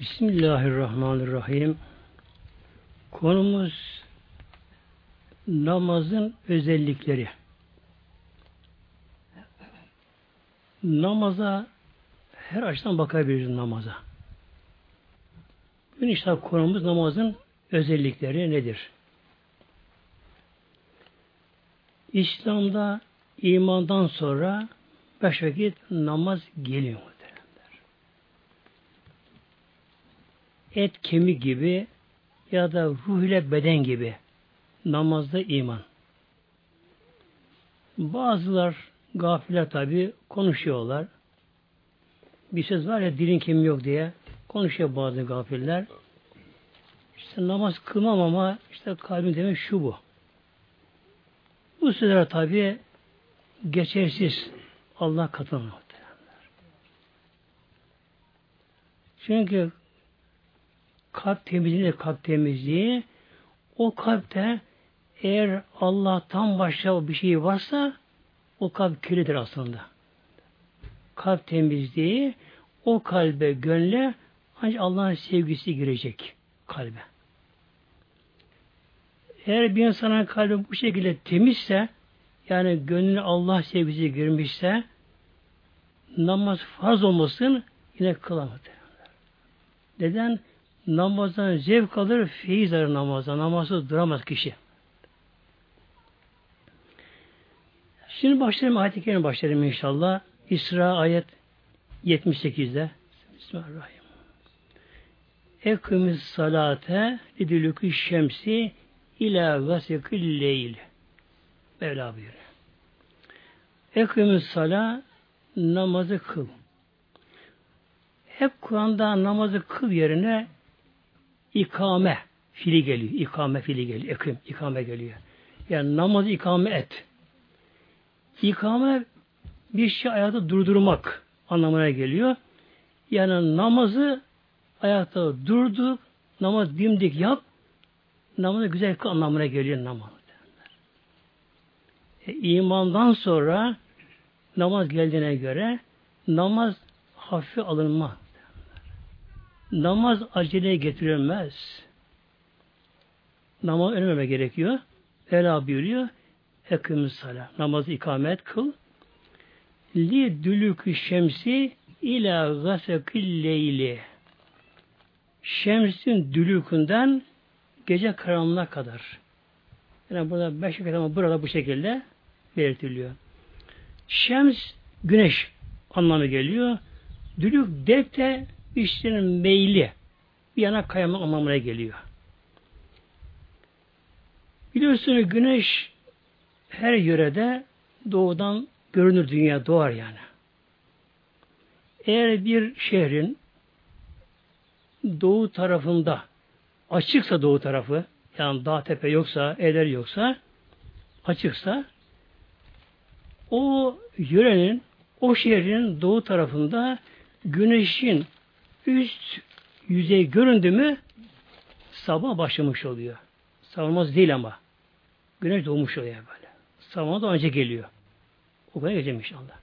Bismillahirrahmanirrahim. Konumuz namazın özellikleri. Namaza her açıdan bakabiliriz namaza. Bugün işte konumuz namazın özellikleri nedir? İslam'da imandan sonra beş vakit namaz geliyor. Et kemik gibi ya da ruh ile beden gibi namazda iman. Bazılar gafiller tabi konuşuyorlar. Bir söz var ya dilin kemiği yok diye konuşuyor bazı gafiller. İşte namaz kılmam ama işte kalbim demek şu bu. Bu sözler tabi geçersiz Allah katına Çünkü kalp temizliği, kalp temizliği o kalpte eğer Allah'tan başka bir şey varsa o kalp kirlidir aslında. Kalp temizliği o kalbe, gönle ancak Allah'ın sevgisi girecek kalbe. Eğer bir insanın kalbi bu şekilde temizse yani gönlüne Allah sevgisi girmişse namaz farz olmasın yine kılamadı. Neden? Namazdan zevk alır, feyiz alır namazdan. Namazsız duramaz kişi. Şimdi başlayalım ayet-i kerime başlayalım inşallah. İsra ayet 78'de. Bismillahirrahmanirrahim. Ekimiz salate lidülükü şemsi ila gasekil leyl. Mevla buyuruyor. Ekimiz sala namazı kıl. Hep Kur'an'da namazı kıl yerine ikame fili geliyor. İkame fili geliyor. Ekim, ikame geliyor. Yani namaz ikame et. İkame bir şey ayakta durdurmak anlamına geliyor. Yani namazı ayakta durdu, namaz dimdik yap, namazı güzel kıl anlamına geliyor namaz. E, imandan sonra namaz geldiğine göre namaz hafife alınma Namaz aceleye getirilmez. Namaz önlememe gerekiyor. Ela buyuruyor. Ekimiz sala. Namazı ikamet kıl. Li dülükü şemsi ila gasekil leyli. Şemsin dülükünden gece karanlığına kadar. Yani burada beş vakit ama burada bu şekilde belirtiliyor. Şems güneş anlamı geliyor. Dülük dek de işlerin meyli bir yana kayama anlamına geliyor. Biliyorsunuz güneş her yörede doğudan görünür dünya doğar yani. Eğer bir şehrin doğu tarafında açıksa doğu tarafı yani dağ tepe yoksa, evler yoksa açıksa o yörenin o şehrin doğu tarafında güneşin üst yüzey göründü mü sabah başlamış oluyor. Savunmaz değil ama. Güneş doğmuş oluyor böyle. Sabah da önce geliyor. O kadar geleceğim inşallah.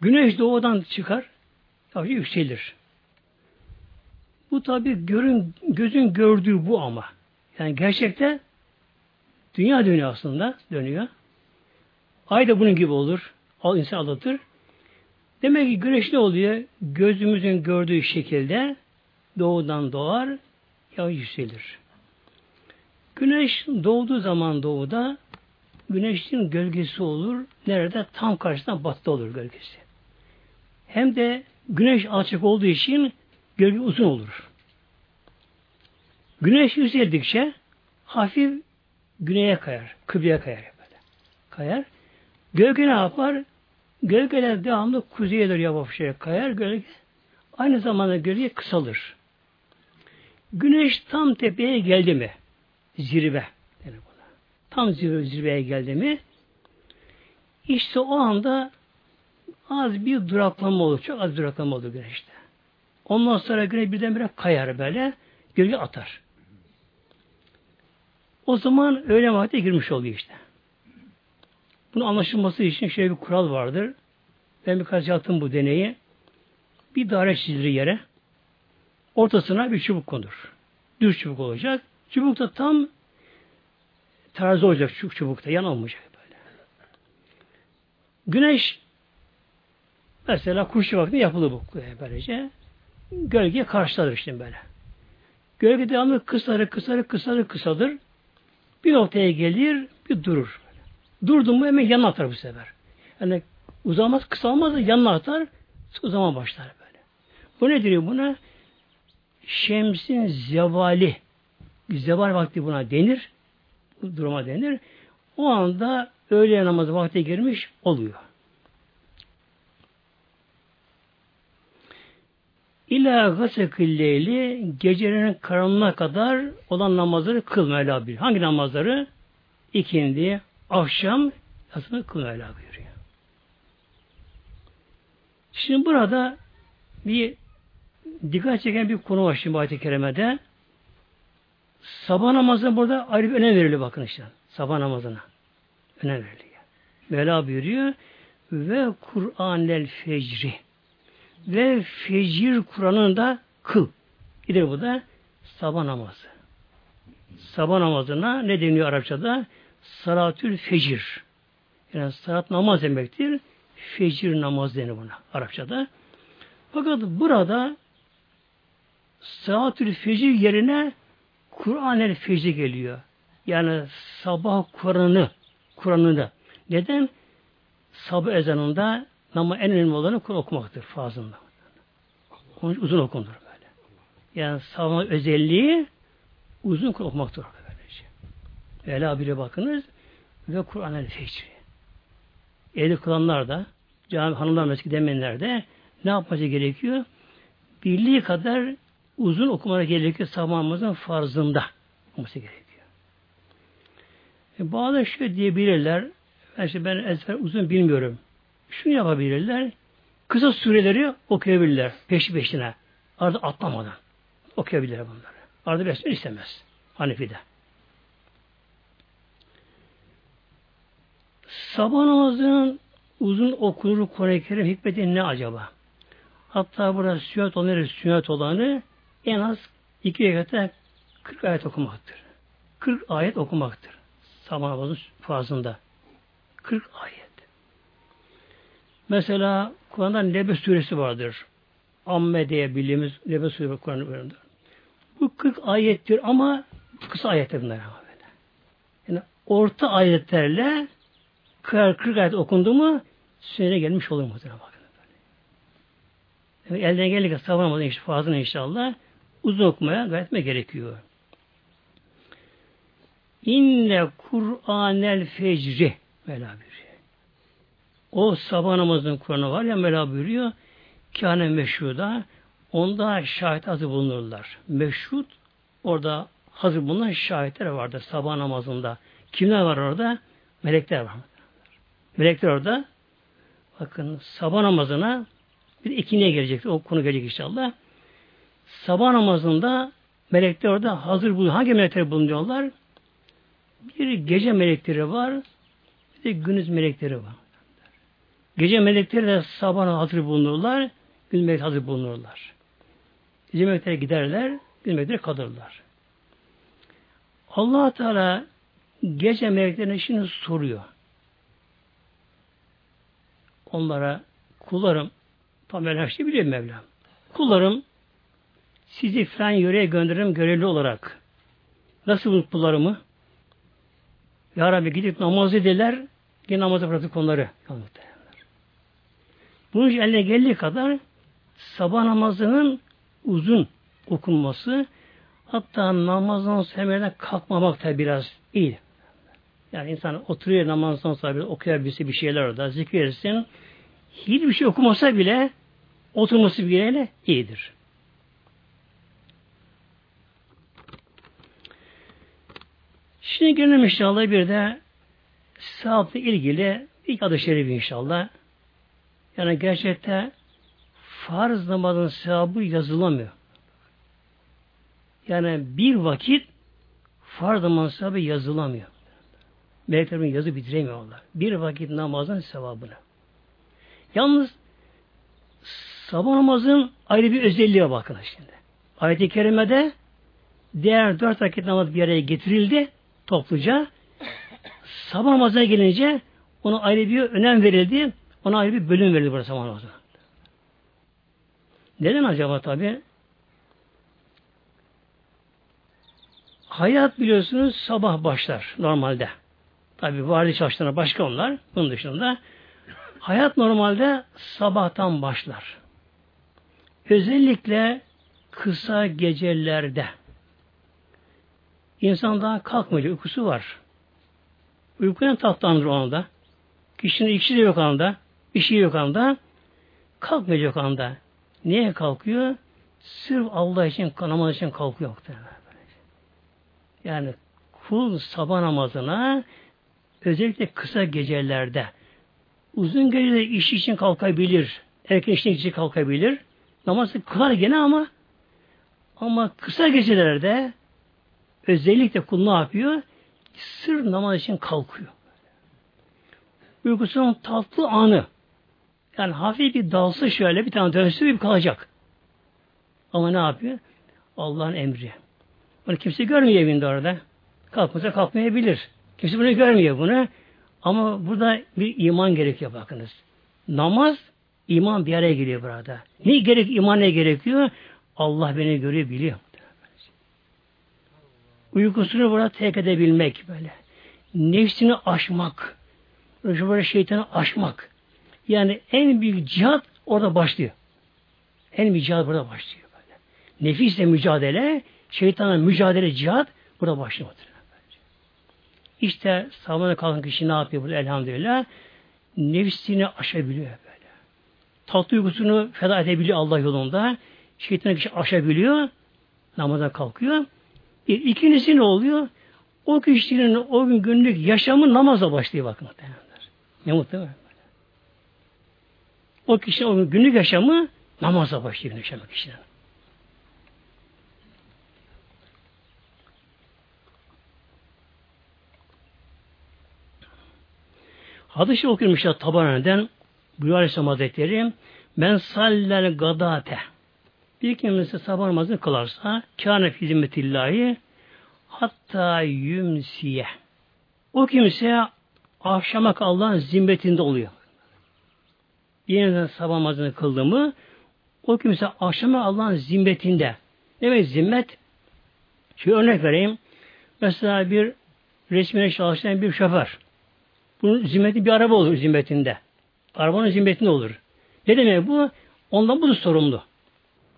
Güneş doğudan çıkar, yavaşça yükselir. Bu tabi görün, gözün gördüğü bu ama. Yani gerçekte dünya dönüyor aslında, dönüyor. Ay da bunun gibi olur. Al insan aldatır. Demek ki güneş ne oluyor? Gözümüzün gördüğü şekilde doğudan doğar, ya yükselir. Güneş doğduğu zaman doğuda güneşin gölgesi olur. Nerede? Tam karşısında batıda olur gölgesi. Hem de güneş açık olduğu için gölge uzun olur. Güneş yükseldikçe hafif güneye kayar, kıbleye kayar böyle. Kayar. Gölge ne yapar? Gölgeler devamlı kuzeye doğru yavaşça kayar. Gölge aynı zamanda gölge kısalır. Güneş tam tepeye geldi mi? Zirve. Yani buna. Tam zirve, zirveye geldi mi? İşte o anda az bir duraklama olur. Çok az duraklama olur güneşte. Ondan sonra güneş birdenbire kayar böyle. Gölge atar. O zaman öyle vakte girmiş oluyor işte. Bunun anlaşılması için şöyle bir kural vardır. Ben birkaç yaptım bu deneyi. Bir daire çizilir yere. ortasına bir çubuk konur. Düz çubuk olacak. Çubuk da tam terzi olacak şu çubukta. Yan olmayacak böyle. Güneş mesela kuşu vakti yapılır bu böylece. Gölge karşıladır işte böyle. Gölge devamlı kısadır, kısadır, kısadır, kısadır. Bir noktaya gelir, bir durur. Durdu mu hemen yanına atar bu sefer. Yani uzamaz, kısalmaz da yanına atar, uzama başlar böyle. Bu ne diyor buna? Şemsin zevali. Zeval vakti buna denir. Bu duruma denir. O anda öğle namazı vakti girmiş oluyor. İlâ gasekilleyli gecenin karanlığına kadar olan namazları kıl Mevla bir. Hangi namazları? İkindi, akşam, yatını kıl Mevla buyuruyor. Şimdi burada bir dikkat çeken bir konu var şimdi ayet-i kerimede. Sabah namazına burada ayrı bir önem veriliyor bakın işte. Sabah namazına. Önem veriliyor. Mevla buyuruyor ve Kur'anel fecri ve fecir Kur'an'ını da kıl. Gider bu da sabah namazı. Sabah namazına ne deniyor Arapçada? Salatül fecir. Yani salat namaz demektir. Fecir namaz denir buna Arapçada. Fakat burada salatül fecir yerine Kur'an el fecir geliyor. Yani sabah Kur'an'ı Kur'an'ını. Neden? Sabah ezanında ama en önemli olanı Kur'an okumaktır fazında. Onun uzun okunur böyle. Yani sabah özelliği uzun Kur'an okumaktır böylece. Vela bile bakınız ve Kur'an el fecri. Evli kılanlar da cami hanımlar meski demenler de ne yapması gerekiyor? Birliği kadar uzun okumana gerekiyor sabahımızın farzında olması gerekiyor. E, bazı şöyle diyebilirler ben, işte ben ezber uzun bilmiyorum. Şunu yapabilirler. Kısa süreleri okuyabilirler peşi peşine. Arada atlamadan. Okuyabilirler bunları. Arada besmele istemez. Hanefi'de. Sabah namazının uzun okunur Kur'an-ı Kerim hikmeti ne acaba? Hatta burada sünnet olanı, sünnet olanı en az iki rekata 40 ayet okumaktır. 40 ayet okumaktır. Sabah namazının fazında. 40 ayet. Mesela Kur'an'da Nebe suresi vardır. Amme diye bildiğimiz Nebe suresi Kur'an'da. Bu 40 ayettir ama kısa ayetler bunlar. Yani orta ayetlerle 40, 40 ayet okundu mu süreye gelmiş olur muhtemelen bakın. Yani elden gelirken savunamadan işte fazla inşallah uzun okumaya gayret gerekiyor. İnne Kur'anel fecri Mevla. O sabah namazının Kur'an'ı var ya Mevla buyuruyor. Kâne meşruda onda şahit hazır bulunurlar. Meşrut orada hazır bulunan şahitler vardır sabah namazında. Kimler var orada? Melekler var. Melekler orada bakın sabah namazına bir ikinciye gelecek. O konu gelecek inşallah. Sabah namazında melekler orada hazır bulunuyor. Hangi melekler bulunuyorlar? Bir gece melekleri var, bir de gündüz melekleri var. Gece melekleri de sabah hazır bulunurlar, gündüz melekleri hazır bulunurlar. Gece melekleri giderler, gündüz melekleri kalırlar. allah Teala gece meleklerine şimdi soruyor. Onlara kullarım, tam her şeyi biliyor Mevlam. Kullarım sizi falan yöreye gönderirim görevli olarak. Nasıl bu kullarımı? Ya Rabbi gidip namaz edirler, yine namazı bıraktık onları. Bunun için eline geldiği kadar sabah namazının uzun okunması hatta namazdan sonra kalkmamak da biraz iyi. Yani insan oturuyor namazdan sonra bir okuyabilse bir şeyler orada zikretsin. Hiçbir şey okumasa bile oturması bile iyidir. Şimdi gelelim inşallah bir de sevapla ilgili ilk adı şerifi inşallah. Yani gerçekte farz namazın sevabı yazılamıyor. Yani bir vakit farz namazın sevabı yazılamıyor. Meleklerin yazı bitiremiyorlar. Bir vakit namazın sevabını. Yalnız sabah namazın ayrı bir özelliği bakın şimdi. ayet-i kerimede diğer dört vakit namaz bir araya getirildi topluca. Sabah namazına gelince ona ayrı bir önem verildi. Ona ayrı bir bölüm verildi burada sabah namazına. Neden acaba tabi? Hayat biliyorsunuz sabah başlar normalde. Tabi varlık çalışanlar başka onlar. Bunun dışında hayat normalde sabahtan başlar. Özellikle kısa gecelerde insan daha kalkmayacak, uykusu var. Uykuya tatlandır o anda. Kişinin işi de yok anda, işi yok anda, kalkmayacak anda. Niye kalkıyor? Sırf Allah için, namaz için kalkıyor. Yani kul sabah namazına özellikle kısa gecelerde uzun gecede iş için kalkabilir. Erken işin için kalkabilir. Namazı kılar gene ama ama kısa gecelerde özellikle kul ne yapıyor? Sır namaz için kalkıyor. Uykusunun tatlı anı. Yani hafif bir dalsı şöyle bir tane dönsün bir kalacak. Ama ne yapıyor? Allah'ın emri. Onu kimse görmüyor evinde orada. Kalkmasa kalkmayabilir. Kimse bunu görmüyor bunu. Ama burada bir iman gerekiyor bakınız. Namaz, iman bir araya geliyor burada. Ne gerek, iman ne gerekiyor? Allah beni görüyor, biliyor. Uykusunu burada tek edebilmek böyle. Nefsini aşmak. Böyle şeytanı aşmak. Yani en büyük cihat orada başlıyor. En büyük cihat burada başlıyor. Böyle. Nefisle mücadele, şeytanla mücadele cihat burada başlıyor. İşte sabahına kalkan kişi ne yapıyor burada elhamdülillah? Nefsini aşabiliyor böyle. Tatlı uykusunu feda edebiliyor Allah yolunda. Şeytanı kişi aşabiliyor. Namaza kalkıyor. Bir, ikincisi ne oluyor? O kişinin o gün günlük yaşamı namazla başlıyor bakın. Ne mutlu O kişinin o gün günlük yaşamı namazla başlıyor yaşamak kişinin. Hadis-i okuyormuşlar Tabaneden Buyur Aleyhisselam Hazretleri Ben sallel gadate bir kimse sabah namazını kılarsa kâne fi zimmetillahi hatta yümsiye o kimse akşama Allah'ın zimmetinde oluyor. Yeniden sabah namazını kıldı mı o kimse akşama Allah'ın zimmetinde. Demek zimmet? Şu örnek vereyim. Mesela bir resmine çalışan bir şoför. Bunun zimmeti bir araba olur zimmetinde. Arabanın zimmetinde olur. Ne demek bu? Ondan bu da sorumlu.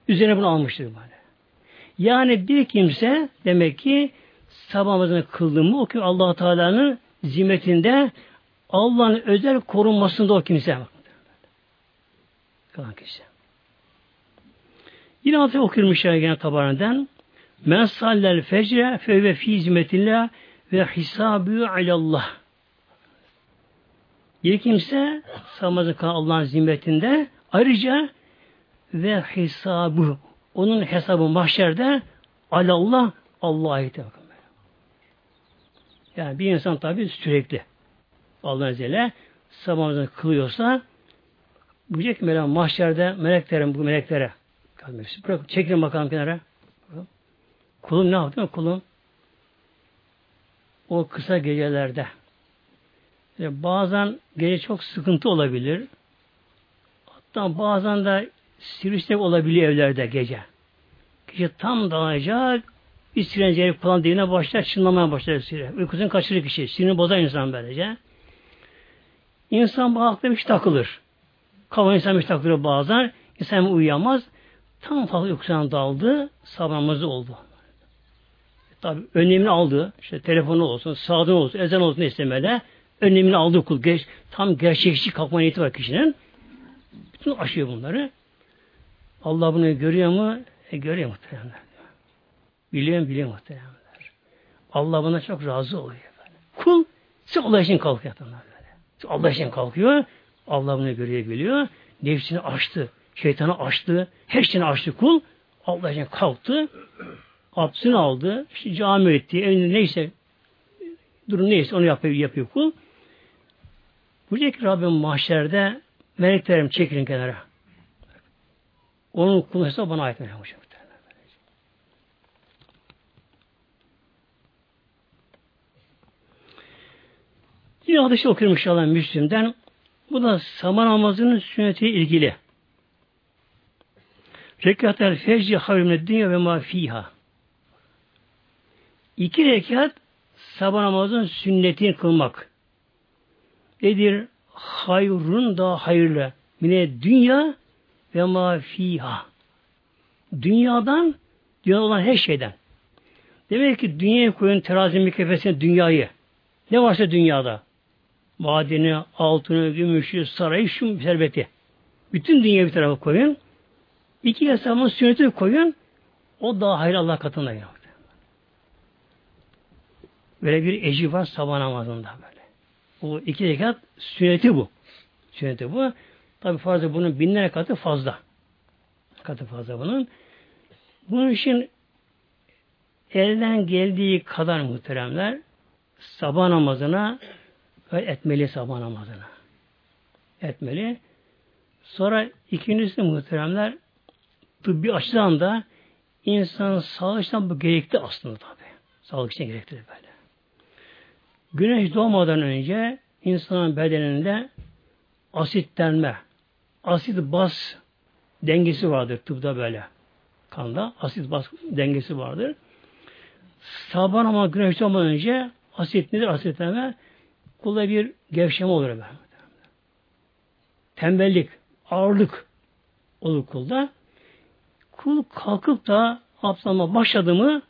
Üzerine bunu almıştır böyle. Yani bir kimse demek ki sabah namazını kıldı mı o ki allah Teala'nın zimmetinde Allah'ın özel korunmasında o kimse. Kalan kişi. Yine altı okuyulmuş gene tabarından Men sallel fecre fe fi hizmetillah ve hisabü alallah. Bir kimse namazı Allah'ın zimmetinde ayrıca ve hesabı onun hesabı mahşerde alallah Allah'a ait. Yani bir insan tabi sürekli Allah Azze sabahımızı kılıyorsa diyecek ki mahşerde meleklerin bu meleklere bırak çekin bakalım kenara. Kulum ne yaptı? Kulum o kısa gecelerde yani bazen gece çok sıkıntı olabilir. Hatta bazen de sivrisinek olabiliyor evlerde gece. Kişi tam dalacak, bir sirenceri falan diline başlar, çınlamaya başlar sire. Uykusunu kaçırır kişi. Sinirini bozar insan böylece. İnsan bazen bir takılır. Kafa insan bir takılır bazen. İnsan uyuyamaz. Tam fazla uykusuna daldı, sabahımızı oldu. Tabi önemini aldı. İşte telefonu olsun, sağdan olsun, ezan olsun istemede önlemini aldı kul. Geç, tam gerçekçi kalkma niyeti var kişinin. Bütün aşıyor bunları. Allah bunu görüyor mu? E, görüyor muhtemelen. Biliyor mu? Biliyor muhtemelen. Allah buna çok razı oluyor. Böyle. Kul sırf Allah için kalkıyor. Allah için kalkıyor. Allah bunu görüyor, biliyor. Nefsini açtı. Şeytanı açtı. Her şeyini açtı kul. Allah için kalktı. Abdestini aldı. İşte cami etti. Evinde neyse durum neyse onu yapıyor, yapıyor kul. Buyuracak Rabbim mahşerde meleklerim çekilin kenara. Onun kulunsa bana ait hocam. Yine hadisi okuyorum inşallah Müslüm'den. Bu da sama namazının sünneti ilgili. Rekatel fecri havrimle dünya ve ma fiha. İki rekat sabah namazının sünnetini kılmak. Nedir? Hayrun da hayırlı. Mine dünya ve ma fiha. Dünyadan, dünya olan her şeyden. Demek ki dünyaya koyun terazinin mükeffesine dünyayı. Ne varsa dünyada. Madeni, altını, gümüşü, sarayı, şu serveti. Bütün dünyayı bir tarafa koyun. İki hesabın sünneti koyun. O daha hayır Allah katında. Yani. Böyle bir ecri var sabah namazında böyle. Bu iki rekat sünneti bu. Sünneti bu. Tabi fazla bunun binler katı fazla. Katı fazla bunun. Bunun için elden geldiği kadar muhteremler sabah namazına etmeli sabah namazına. Etmeli. Sonra ikincisi muhteremler tıbbi açıdan da insan sağlık için bu gerekli aslında tabi. Sağlık için gerekli böyle. Güneş doğmadan önce insanın bedeninde asitlenme, asit bas dengesi vardır tıpta böyle. Kanda asit bas dengesi vardır. Sabah ama güneş doğmadan önce asit nedir asitlenme? Kulda bir gevşeme olur böyle. Tembellik, ağırlık olur kulda. Kul kalkıp da abdestlama başladı mı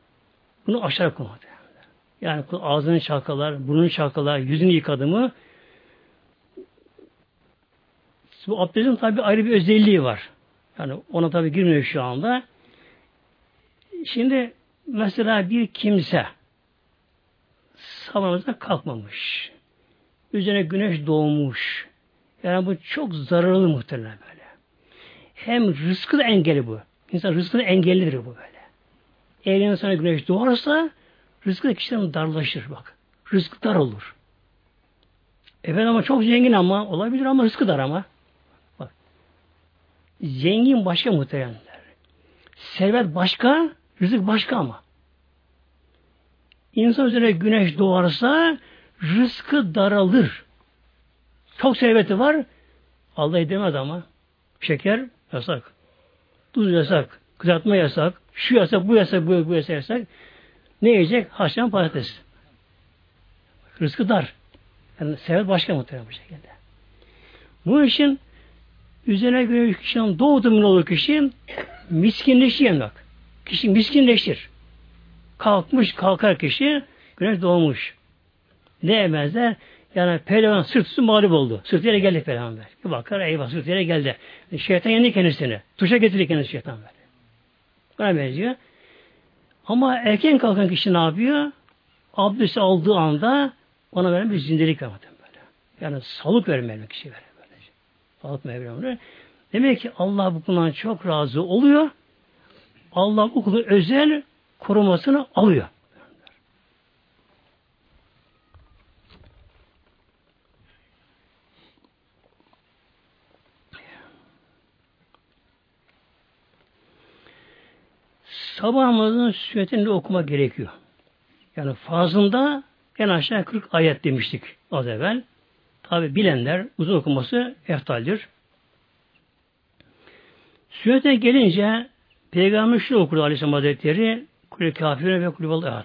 bunu aşağı koymadı. Yani ağzını çalkalar, burnunu çalkalar, yüzünü yıkadı mı bu abdestin tabi ayrı bir özelliği var. Yani ona tabi girmiyor şu anda. Şimdi mesela bir kimse sabahımızda kalkmamış. Üzerine güneş doğmuş. Yani bu çok zararlı muhtemelen böyle. Hem rızkı da engeli bu. İnsan rızkı da engellidir bu böyle. Eğer insana güneş doğarsa Rızkı da kişiden darlaşır bak. Rızkı dar olur. Efendim ama çok zengin ama olabilir ama rızkı dar ama. Bak. Zengin başka muhteremler. Servet başka, rızık başka ama. İnsan üzerine güneş doğarsa rızkı daralır. Çok serveti var. Allah edemez ama. Şeker yasak. Tuz yasak. Kızartma yasak. Şu yasak, bu yasak, bu, bu yasak, yasak. Ne yiyecek? Haşlayan patates. Rızkı dar. Yani sebep başka muhtemelen bu şekilde. Bu için üzerine göre kişinin doğdu mu olur kişi miskinleşiyor bak. Kişi miskinleşir. Kalkmış kalkar kişi güneş doğmuş. Ne yemezler? Yani pehlivan sırt üstü mağlup oldu. Sırt yere geldi pehlivan böyle. Bir bakar eyvah sırt yere geldi. Şeytan yendi kendisini. Tuşa getirir kendisi şeytan böyle. Buna benziyor. Ama erken kalkan kişi ne yapıyor? Abdest aldığı anda ona veren bir zindelik var böyle. Yani salık vermeli kişi verir böyle. Salık vermeli. Demek ki Allah bu konudan çok razı oluyor. Allah bu kulu özel korumasını alıyor. Sabah namazının sünnetini okuma gerekiyor. Yani fazında en aşağı 40 ayet demiştik az evvel. Tabi bilenler uzun okuması eftaldir. Sünnete gelince Peygamber şu okurdu Aleyhisselam Hazretleri Kulü kafirine ve kulü ehad.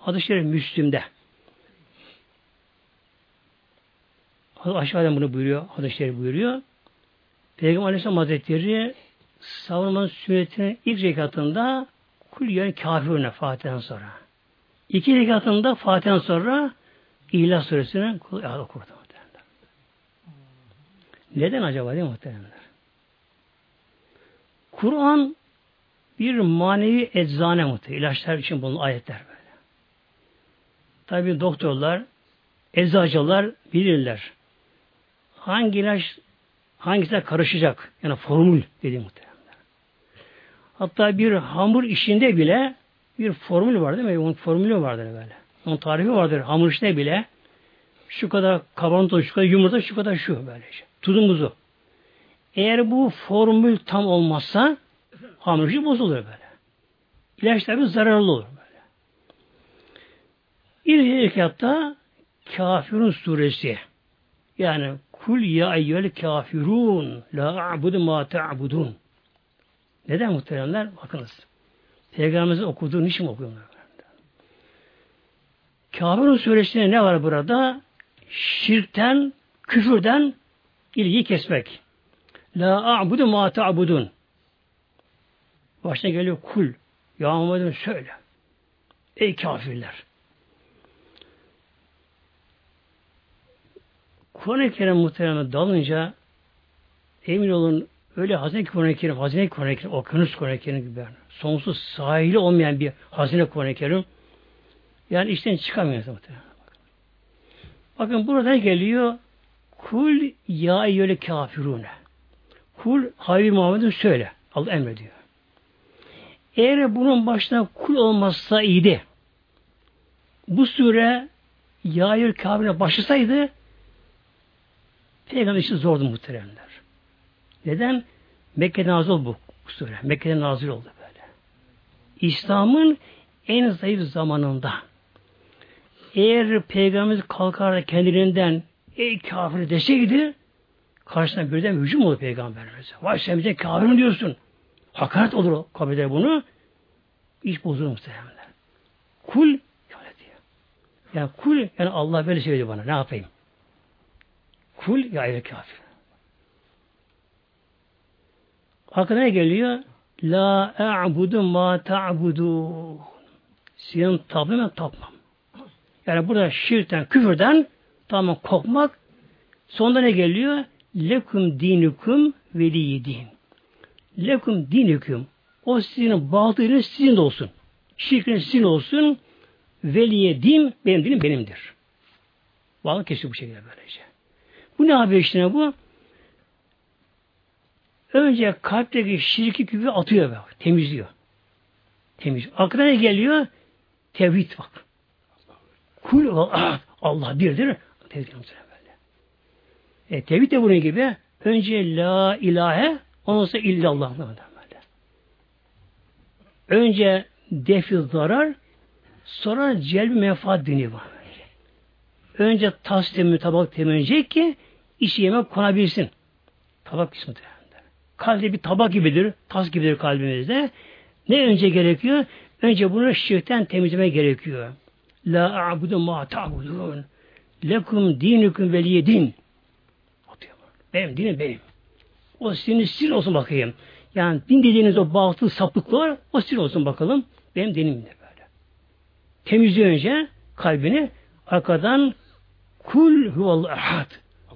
Hadis-i Şerif Müslüm'de. Aşağıdan bunu buyuruyor. Hadis-i Şerif buyuruyor. Peygamber Aleyhisselam Hazretleri savunmanın sünnetinin ilk rekatında Kul yani kafirine Fatiha'dan sonra. İki rekatında Fatiha'dan sonra İhlas Suresini okurdu. Neden acaba değil muhteremler? Kur'an bir manevi eczane muhtemelen. İlaçlar için bunun ayetler böyle. Tabi doktorlar, eczacılar bilirler. Hangi ilaç hangisine karışacak? Yani formül dediğim muhtemelen. Hatta bir hamur işinde bile bir formül var değil mi? Onun formülü vardır böyle. Onun tarifi vardır. Hamur işinde bile şu kadar kabarın şu kadar yumurta, şu kadar şu böyle. Şey. Tuzumuzu. Eğer bu formül tam olmazsa hamur işi bozulur böyle. İlaç tabi zararlı olur böyle. İlk rekatta Kafirun suresi. Yani kul ya eyyel kafirun la a'budu ma ta'budun. Neden muhteremler? Bakınız. Peygamberimizin okuduğu niçin okuyorlar? Kafirun suresinde ne var burada? Şirkten, küfürden ilgi kesmek. La a'budu ma ta'budun. Başına geliyor kul. Ya Muhammed'im söyle. Ey kafirler. Kur'an-ı Kerim muhtemelen dalınca emin olun öyle hazine Kur'an-ı Kerim, hazine Kur'an-ı Kerim, okyanus Kur'an-ı Kerim gibi yani. Sonsuz sahili olmayan bir hazine Kur'an-ı Kerim. Yani işten çıkamıyor muhtemelen. Bakın burada geliyor kul ya eyyöle kafirune. Kul Habibi Muhammed'in söyle. Allah emrediyor. Eğer bunun başına kul olmazsa iyiydi. Bu sure Yayır kavmine başlasaydı Peygamber için zordu muhteremler. Neden? Mekke'de nazil bu, sure. Mekke'de nazil oldu böyle. İslam'ın en zayıf zamanında eğer Peygamberimiz kalkar da kendilerinden ey kafir deseydi karşısına birden hücum olur Peygamberimize. Vay sen kafir mi diyorsun? Hakaret olur o kabul eder bunu. İş bozulur muhtemelen. Kul yani diyor. Yani kul yani Allah böyle söyledi bana. Ne yapayım? Kul ya ayrı kafir. Aklına geliyor? La a'budu ma ta'budu. Senin tapın ben tapmam. Yani burada şirkten, küfürden tamam korkmak. Sonunda ne geliyor? Lekum dinukum veliyi din. Lekum dinukum. O sizin batılınız sizin de olsun. Şirkiniz sizin olsun. Veliye din, benim dinim benimdir. Bağlı kesin bu şekilde böylece. Bu ne haber işte bu? Önce kalpteki şirki küfü atıyor be, temizliyor. Temiz. Aklına ne geliyor? Tevhid bak. Kul Allah, Allah birdir. Tevhid böyle. E, tevhid de bunun gibi. Önce la ilahe, ondan sonra illallah. Böyle. Önce defi zarar, sonra celbi menfaat dini var. Önce tas temi, tabak temizleyecek ki işi yemek konabilsin. Tabak kısmı Kalbi bir tabak gibidir, tas gibidir kalbimizde. Ne önce gerekiyor? Önce bunu şirkten temizleme gerekiyor. La a'budu ma ta'budun. Lekum dinukum veliye din. Benim dinim benim. O sizin sizin olsun bakayım. Yani din dediğiniz o batıl sapıklar o sizin olsun bakalım. Benim dinimdir böyle. Temizliyor önce kalbini arkadan kul huvallahu ahad.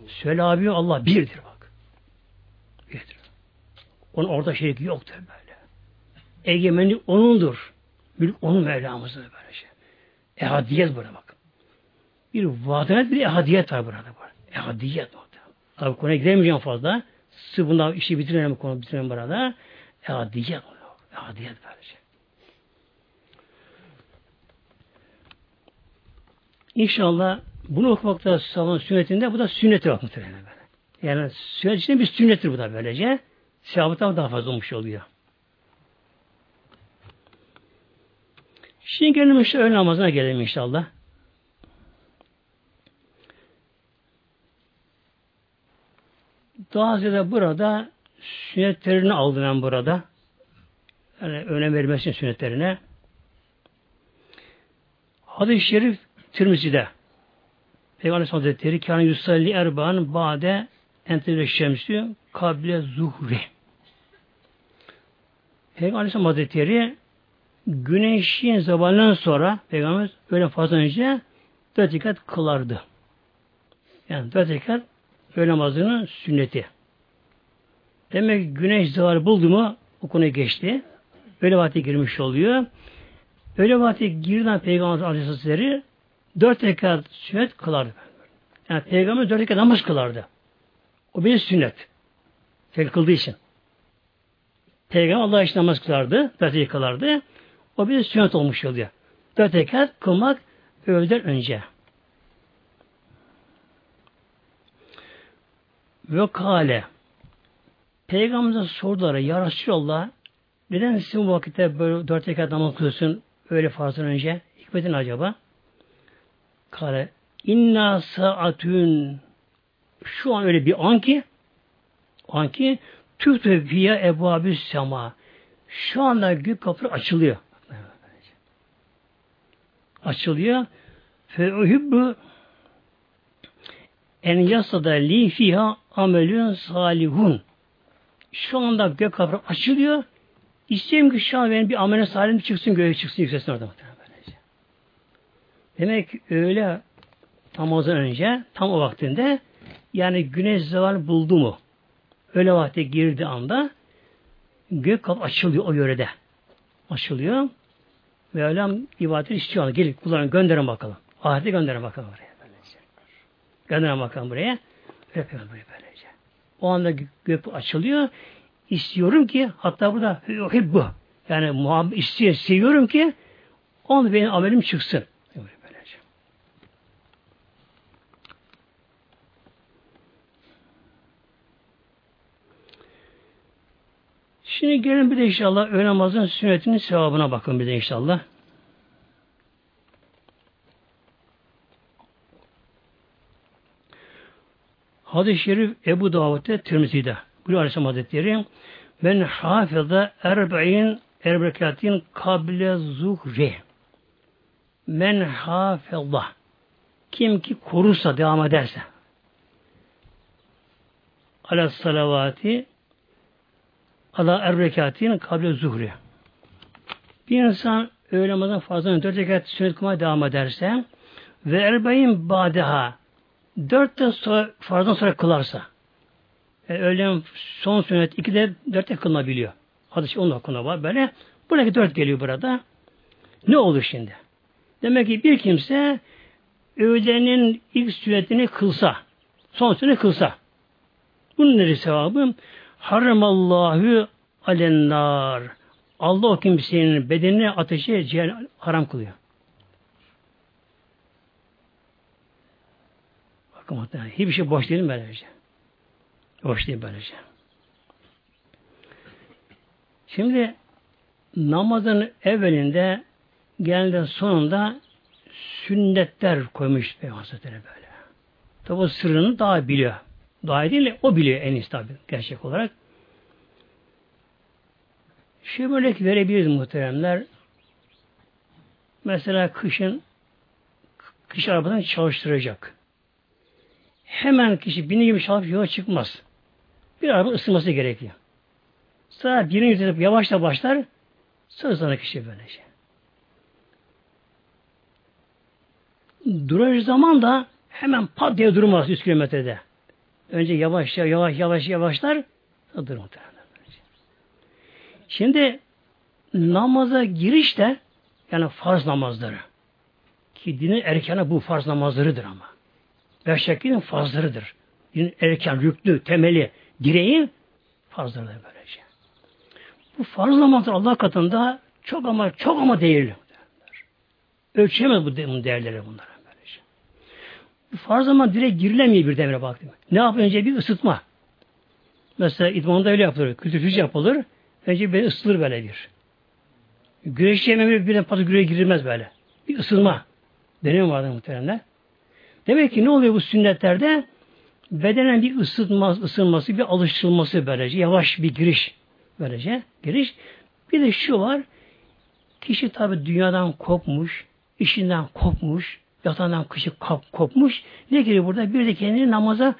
Söyle abi Allah birdir bak. Birdir. Onun orada şerik yoktur böyle. Egemenlik O'nundur. Mülk O'nun Mevlamızın böyle şey. Ehadiyet burada bak. Bir vadanet bir ehadiyet var burada. Var. Ehadiyet orada. Tabi konuya giremeyeceğim fazla. Sırf bundan işi bitirelim konu bitirelim burada. Ehadiyet. Ehadiyet böyle şey. İnşallah bunu okumakta salon sünnetinde bu da sünneti böyle. Yani sünnet içinde bir sünnettir bu da böylece. Sevabı daha fazla olmuş oluyor. Şimdi gelelim işte öğle namazına gelelim inşallah. Daha ziyade burada sünnetlerini aldım ben burada. Yani önem vermesin sünnetlerine. Hadis-i Şerif Tirmizi'de Peygamber Hazretleri kâne yusalli erba'ın ba'de entel şemsü kable zuhri. Peygamber Aleyhisselam Hazretleri güneşin zamanından sonra Peygamber öyle fazla önce dört rekat kılardı. Yani dört rekat öğle namazının sünneti. Demek ki güneş zavar buldu mu o konuya geçti. Öyle vakti girmiş oluyor. Öyle vakti girden Peygamber Aleyhisselatü dört rekat sünnet kılardı. Yani Peygamber dört rekat namaz kılardı. O bir sünnet. Tek kıldığı için. Peygamber Allah için namaz kılardı. Dört rekat kılardı. O bir sünnet olmuş oluyor. Dört rekat kılmak öğleden önce. Ve kale Peygamber'e sordular ya Resulallah neden sizin bu vakitte böyle dört rekat namaz kılıyorsun öyle farzdan önce? Hikmetin acaba? Kale inna saatün şu an öyle bir an ki an ki tühtü fiye ebabü sema şu anda gök kapıları açılıyor. Açılıyor. Fe uhibbu en yasada li fiha amelün salihun. Şu anda gök kapıları açılıyor. İstiyorum ki şu an benim bir amelin salihim çıksın, göğe çıksın, yükselsin orada. Demek ki öyle namazdan önce, tam o vaktinde yani güneş zeval buldu mu? Öyle vakte girdi anda gök kapı açılıyor o yörede. Açılıyor. Ve Mevlam ibadet istiyor. Gelin kullarını gönderin bakalım. Ahirete gönderin bakalım buraya. Böylece. Gönderin bakalım buraya. Öpüyorum buraya böylece. O anda gök açılıyor. İstiyorum ki hatta burada bu yani muhabbet istiyor, seviyorum ki onu benim amelim çıksın. Böylece. Şimdi gelin bir de inşallah öğle namazın sünnetinin sevabına bakın bir de inşallah. Hadis-i Şerif Ebu Davud'da Tirmizi'de. Buyuruyor Aleyhisselam Hazretleri Men hafıza erbe'in erbekatin kable zuhri Men hafıza kim ki korursa, devam ederse ala salavati ala erbekatin kable zuhri bir insan öğle namazından fazla dört rekat sünnet kılmaya devam ederse ve erbeğin badeha dört de sonra, farzdan sonra kılarsa e, öğlen son sünnet iki de dörtte kılınabiliyor. Hadis onun hakkında var böyle. Buradaki dört geliyor burada. Ne olur şimdi? Demek ki bir kimse öğlenin ilk sünnetini kılsa, son sünnet kılsa. Bunun neresi sevabı? Haramallahu alennar. Allah o kimsenin bedenini ateşe haram kılıyor. Bakın muhtemelen. Hiçbir şey boş değil böylece. Boş değil böylece. Şimdi namazın evvelinde genelde sonunda sünnetler koymuş Peygamber böyle. Tabi sırrını daha biliyor. Daha değil o biliyor en iyisi tabi gerçek olarak. Şu örnek verebiliriz muhteremler. Mesela kışın kış arabadan çalıştıracak. Hemen kişi bini gibi çalıp yola çıkmaz. Bir araba ısınması gerekiyor. Sonra birini yüzüne yavaşla başlar, sonra sonra kişi böylece. Durar zaman da hemen pat diye durmaz 100 kilometrede. Önce yavaş yavaş yavaş yavaşlar, durur Şimdi namaza giriş de yani farz namazları. Ki dinin erkanı bu farz namazlarıdır ama. Beş şeklinin farzlarıdır. Dinin erken, rüklü, temeli, direği farzlarıdır böylece. Bu farz namazlar Allah katında çok ama çok ama değerli. Ölçemez bu değerleri bunlar. Farz zaman direkt girilemiyor bir demire baktım. Ne yap önce bir ısıtma. Mesela idmanda öyle yapılır. Kültürcü yapılır. Önce bir ısıtılır böyle bir. Güreşçi yemeği birden fazla güreğe girilmez böyle. Bir ısınma. Deneyim vardı muhtemelen. Demek ki ne oluyor bu sünnetlerde? Bedenen bir ısıtması, ısınması, bir alıştırılması böylece. Yavaş bir giriş böylece. Giriş. Bir de şu var. Kişi tabi dünyadan kopmuş, işinden kopmuş, yatağından kışı kop, kopmuş. Ne geliyor burada? Bir de kendini namaza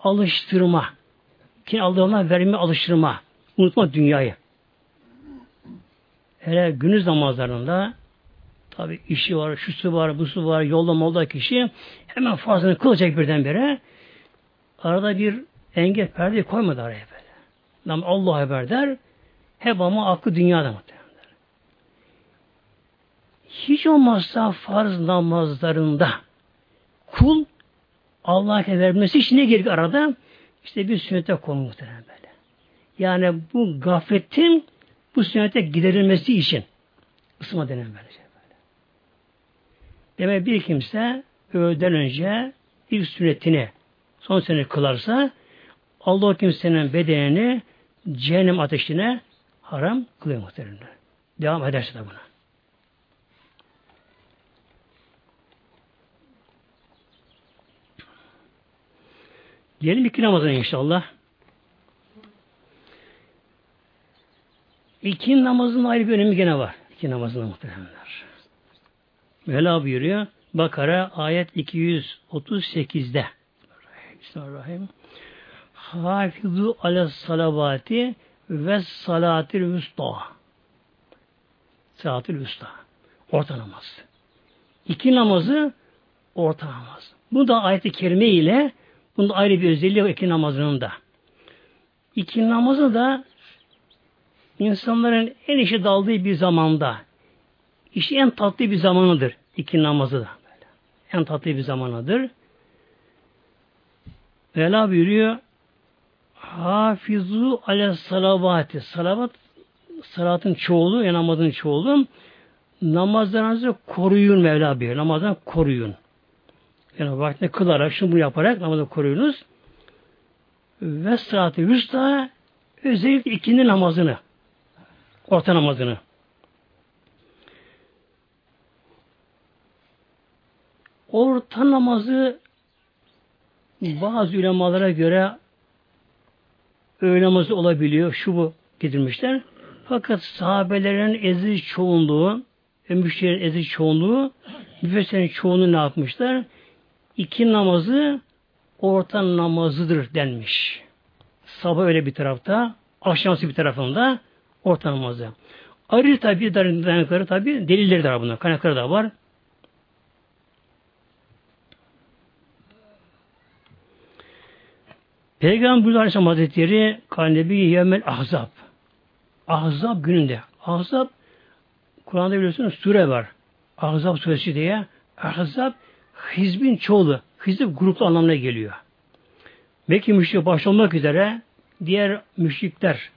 alıştırma. Ki Allah'ına verme alıştırma. Unutma dünyayı. Hele günüz namazlarında tabi işi var, şusu var, busu var, yolda molda kişi hemen fazlasını kılacak birdenbire. Arada bir engel perde koymadı araya böyle. Nam Allah haber der. Hep ama aklı dünyada muhtemelen. Hiç olmazsa farz namazlarında kul Allah'a vermesi için ne gerek arada? İşte bir sünnete konu muhtemelen böyle. Yani bu gafletin bu sünnete giderilmesi için ısma denen böylece böyle. Demek bir kimse öğleden önce ilk sünnetini son sene kılarsa Allah o kimsenin bedenini cehennem ateşine haram kılıyor muhtemelen. Devam ederse de buna. Gelelim iki namazına inşallah. İki namazın ayrı bir önemi gene var. İki namazın muhteremler. Mevla buyuruyor. Bakara ayet 238'de. Bismillahirrahmanirrahim. Hafizu ala salavati ve salatil usta. Salatil usta. Orta namaz. İki namazı orta namaz. Bu da ayet-i kerime ile bunun ayrı bir özelliği var iki namazının da. İki namazı da insanların en işi daldığı bir zamanda işi en tatlı bir zamanıdır. iki namazı da. En tatlı bir zamanıdır. Vela buyuruyor Hafizu ale salavati. Salavat salatın çoğulu, yani namazın çoğulu. Namazlarınızı koruyun Mevla buyuruyor. Namazdan koruyun. Yani vaktinde kılarak, şunu yaparak namazı koruyunuz. Ve saati yüzda özellikle ikindi namazını orta namazını orta namazı bazı ulemalara göre öğle namazı olabiliyor. Şu bu getirmişler. Fakat sahabelerin eziz çoğunluğu müşterilerin eziz çoğunluğu müfessirin çoğunu ne yapmışlar? İki namazı orta namazıdır denmiş. Sabah öyle bir tarafta, akşamsı bir tarafında orta namazı. Ayrı tabi dayanıkları tabi delilleri de var bunlar. Kaynakları da var. Peygamber Aleyhisselam Hazretleri Kanebi Yevmel Ahzab. Ahzab gününde. Ahzab Kur'an'da biliyorsunuz sure var. Ahzab suresi diye. Ahzab hizbin çoğulu. Hizb gruplu anlamına geliyor. Mekke müşrik başta olmak üzere diğer müşrikler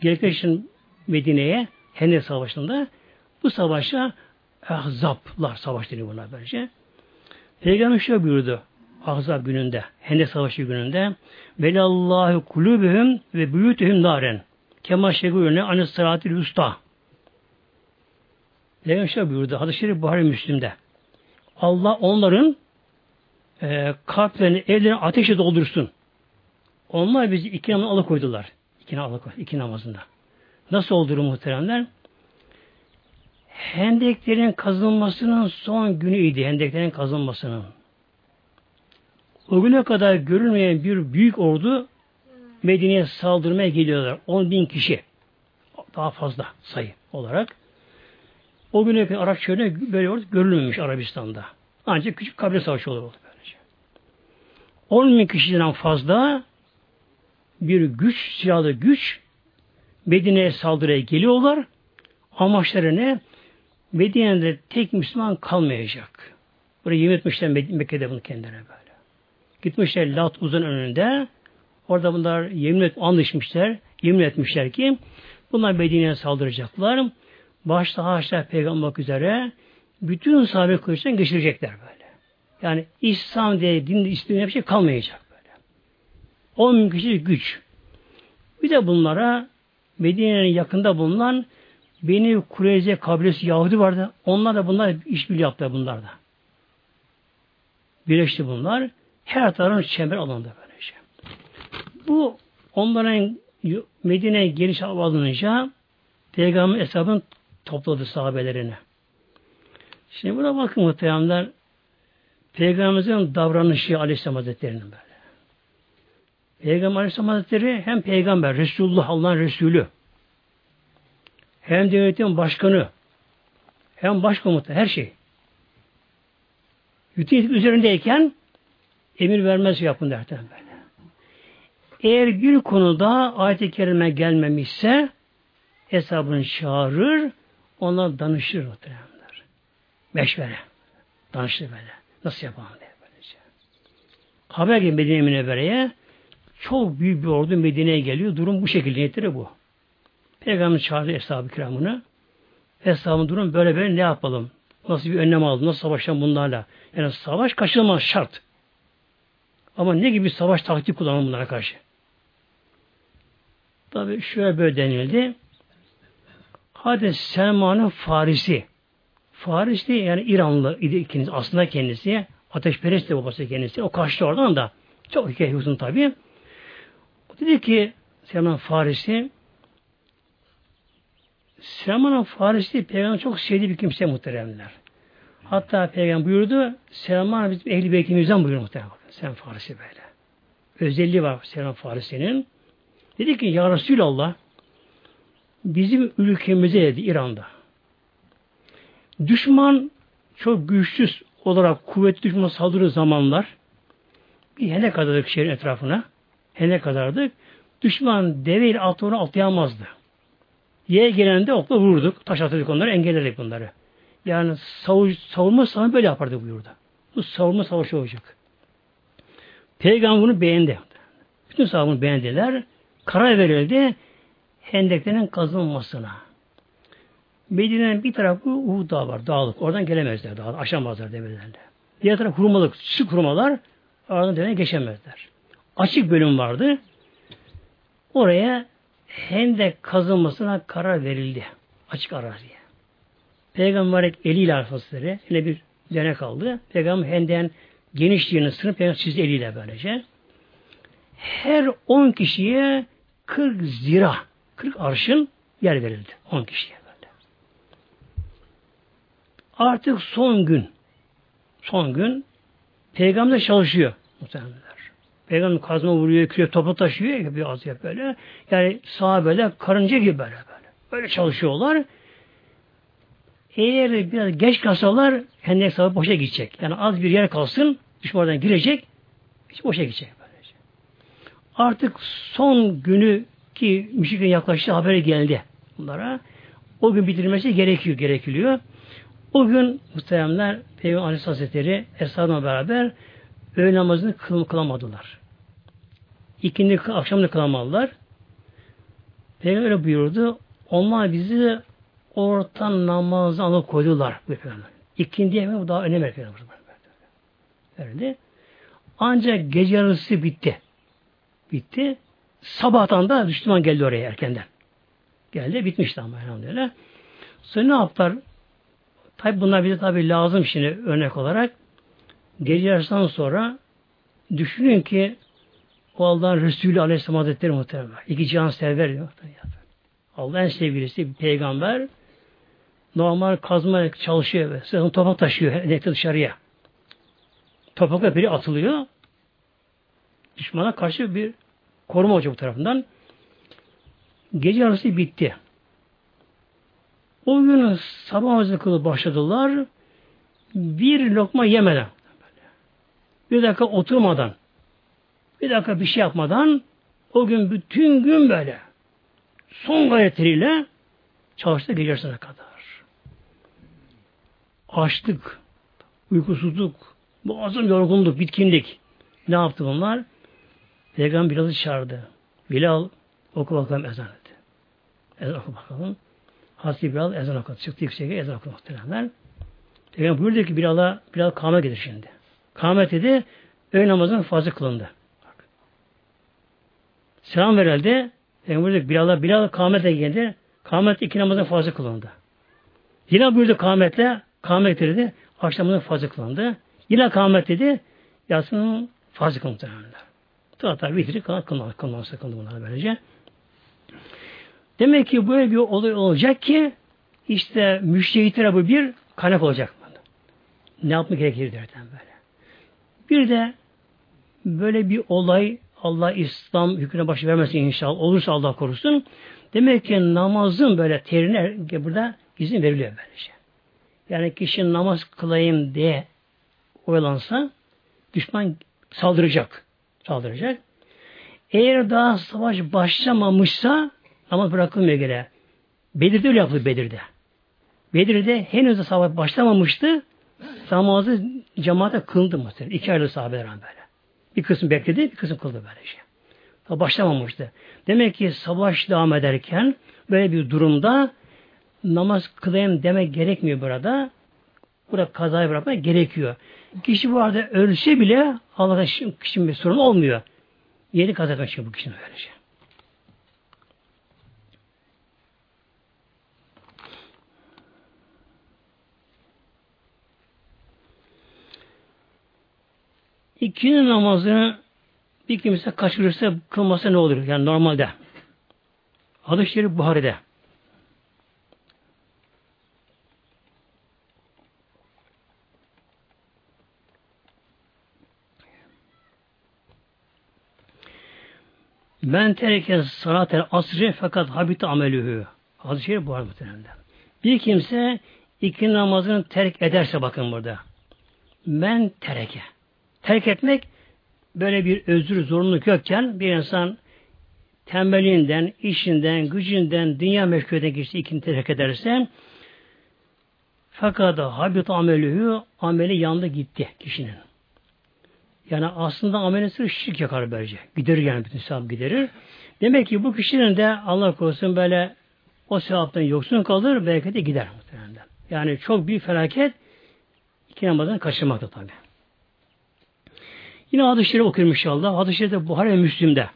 gerekler için Medine'ye Hendek Savaşı'nda bu savaşa Ahzablar savaş deniyor buna böylece. Peygamber şöyle buyurdu. Ahzab gününde, Hendek Savaşı gününde Velallahu kulübühüm ve büyütühüm naren kema şegûne anis sıratil usta Peygamber şöyle buyurdu. Hadis-i Şerif Buhari Müslim'de. Allah onların e, kalplerini, evlerini ateşe doldursun. Onlar bizi iki namazı alıkoydular. İki, alıkoydu, iki namazında. Nasıl olur muhteremler? Hendeklerin kazılmasının son günüydü. Hendeklerin kazılmasının. O güne kadar görülmeyen bir büyük ordu Medine'ye saldırmaya geliyorlar. 10 bin kişi. Daha fazla sayı olarak. O güne kadar Arap çölüne böyle ordu görülmemiş Arabistan'da. Ancak küçük kabile savaşı olur oldu böylece. 10 bin kişiden fazla bir güç, silahlı güç Medine'ye saldırıya geliyorlar. Amaçları ne? Medine'de tek Müslüman kalmayacak. Buraya yemin etmişler Mekke'de bunu kendilerine böyle. Gitmişler Lat uzun önünde. Orada bunlar yemin et, anlaşmışlar. Yemin etmişler ki bunlar Medine'ye saldıracaklar. Başta haşa peygamber üzere bütün sahabe kılıçtan geçirecekler böyle. Yani İslam diye din isteyen bir şey kalmayacak böyle. 10 bin kişilik güç. Bir de bunlara Medine'nin yakında bulunan Beni Kureyze kabilesi Yahudi vardı. Onlar da bunlar işbirliği yaptılar bunlar da. Birleşti bunlar. Her tarafın çember alındı böylece. Bu onların Medine'ye geniş alınınca Peygamber hesabın topladı sahabelerini. Şimdi buna bakın muhteremler Peygamberimizin davranışı Aleyhisselam Hazretleri'nin böyle. Peygamber Aleyhisselam Hazretleri hem peygamber, Resulullah, Allah'ın Resulü hem devletin başkanı hem başkomuta her şey. Bütün üzerindeyken emir vermez yapın derken böyle. Eğer bir konuda ayet-i kerime gelmemişse hesabını çağırır, ona danışır muhtemelenler. Meşvere. Danışır böyle. Nasıl yapalım diye böylece. Haber gibi Medine Münevvere'ye çok büyük bir ordu Medine'ye geliyor. Durum bu şekilde niyetleri bu. Peygamber çağırdı Eshab-ı Kiramını. Eshabın durum böyle böyle ne yapalım? Nasıl bir önlem aldı? Nasıl savaşalım bunlarla? Yani savaş kaçınılmaz şart. Ama ne gibi savaş taktik kullanalım bunlara karşı? Tabi şöyle böyle denildi. Hadi Selman'ın Farisi. Farisi yani İranlı idi ikiniz. Aslında kendisi ateşperest de babası kendisi. O kaçtı oradan da Çok hikaye uzun tabi. Dedi ki Selman Farisi Selman Farisi peygamber çok sevdiği bir kimse muhteremler. Hatta peygamber buyurdu Selman bizim ehli beytimizden buyurdu muhterem. Sen Farisi böyle. Özelliği var Selman Farisi'nin. Dedi ki Ya Resulallah bizim ülkemize dedi İran'da. Düşman çok güçsüz olarak kuvvetli düşman saldırı zamanlar bir hene kadardık şehrin etrafına. Hene kadardık. Düşman deveyle altına atlayamazdı. Y'ye gelende okla vurduk. Taş atıyorduk onları, engelledik bunları. Yani savuş, savunma savaşı böyle yapardı buyurdu. Bu savunma savaşı olacak. Peygamber bunu beğendi. Bütün sahabını beğendiler. Karar verildi hendeklerin kazılmasına. Medine'nin bir tarafı Uhud Dağı var, dağlık. Oradan gelemezler, dağ, aşamazlar demelerle. Diğer taraf hurmalık, sık hurmalar, aradan dene geçemezler. Açık bölüm vardı. Oraya hendek kazılmasına karar verildi. Açık araziye. Peygamber eliyle arkasları, yine bir dene kaldı. Peygamber hendek'in genişliğini sınıf peygamber çizdi eliyle böylece. Her on kişiye 40 zira, 40 arşın yer verildi. 10 kişiye böyle. Artık son gün, son gün Peygamber çalışıyor muhtemelenler. Peygamber kazma vuruyor, kürek topu taşıyor bir az yap böyle. Yani sahabeler karınca gibi böyle böyle. Böyle çalışıyorlar. Eğer biraz geç kalsalar hendek sahibi boşa gidecek. Yani az bir yer kalsın, düşmandan girecek, hiç boşa gidecek. Böylece. Artık son günü ki müşriklerin yaklaştığı haberi geldi bunlara. O gün bitirmesi gerekiyor, gerekiliyor. O gün muhteremler Peygamber Aleyhisselatü Hazretleri Eshab'la beraber öğle namazını kıl, kılamadılar. İkindi akşamda kılamadılar. Peygamber öyle buyurdu. Onlar bizi orta namazı alıp koydular. İkindi yemeği daha önem veriyor. Öyle. Ancak gece yarısı bitti. Bitti. Sabahtan da Müslüman geldi oraya erkenden. Geldi. Bitmişti ama elhamdülillah. Sonra ne yaptılar? Tabi bunlar bize tabi lazım şimdi örnek olarak. Gece yarısından sonra düşünün ki o Allah'ın Resulü Aleyhisselam Hazretleri muhtemelen. İki sever diyor. Allah'ın sevgilisi bir peygamber normal kazma çalışıyor ve sırtını topak taşıyor hedefte dışarıya. Topakla biri atılıyor. Düşmana karşı bir koruma olacak bu tarafından. Gece yarısı bitti. O gün sabah namazı kılıp başladılar. Bir lokma yemeden, bir dakika oturmadan, bir dakika bir şey yapmadan, o gün bütün gün böyle son gayretleriyle çalıştı gecesine kadar. Açlık, uykusuzluk, boğazım yorgunluk, bitkinlik. Ne yaptı bunlar? Peygamber Bilal'ı çağırdı. Bilal oku bakalım ezan etti. Ezan oku bakalım. Hazreti Bilal ezan okudu. Çıktı yükseğe ezan okudu muhteremler. Peygamber buyurdu ki Bilal'a Bilal kâhmet getir şimdi. Kâhmet dedi. Öğle namazının fazla kılındı. Bak. Selam verildi. Peygamber buyurdu Bilal'a Bilal kâhmete geldi. Kâhmet iki namazın fazla kılındı. Yine buyurdu kâhmetle kâhmet getirdi. Akşamının fazla kılındı. Yine kâhmet dedi. Yatsının fazla kılındı. Hatta vitri kılınması kılınması kılındı bunlar böylece. Demek ki böyle bir olay olacak ki işte müştehitlere bu bir kaynak olacak. Ne yapmak gerekir derken böyle. Bir de böyle bir olay Allah İslam hükmüne başı vermesin inşallah. Olursa Allah korusun. Demek ki namazın böyle terine burada izin veriliyor böylece. Yani kişi namaz kılayım diye oyalansa düşman saldıracak. Saldıracak. Eğer daha savaş başlamamışsa Namaz bırakılmıyor gene. Bedir'de öyle yapıldı Bedir'de. Bedir'de henüz de savaş başlamamıştı. Namazı cemaate kıldı muhtemelen. İki ayrı sahabeler böyle. Bir kısım bekledi, bir kısım kıldı böyle şey. Daha başlamamıştı. Demek ki savaş devam ederken böyle bir durumda namaz kılayım demek gerekmiyor burada. Burada kazayı bırakmak gerekiyor. Kişi bu arada ölse bile Allah'ta kişinin bir sorun olmuyor. Yeni kaza kaçıyor bu kişinin öyle şey. İkindi namazını bir kimse kaçırırsa kılmasa ne olur? Yani normalde. Hadis-i Şerif Buhari'de. Ben tereke salatel asri fakat habit amelühü. Hadis-i Şerif Buhari muhtemelen. Bir kimse iki namazını terk ederse bakın burada. Men tereke. Terk etmek böyle bir özür zorunluluk yokken bir insan tembeliğinden, işinden, gücünden, dünya meşgulüne geçti ikini terk ederse fakat habit amelühü ameli yandı gitti kişinin. Yani aslında amelin sırrı şirk yakar böylece. Giderir yani bütün sevap giderir. Demek ki bu kişinin de Allah korusun böyle o sevaptan yoksun kalır, belki de gider muhtemelen. Yani çok büyük felaket iki namazdan kaçırmakta tabi. Yine hadis-i şerif okuyorum inşallah. Hadis-i şerifte Buhari ve Müslim'de.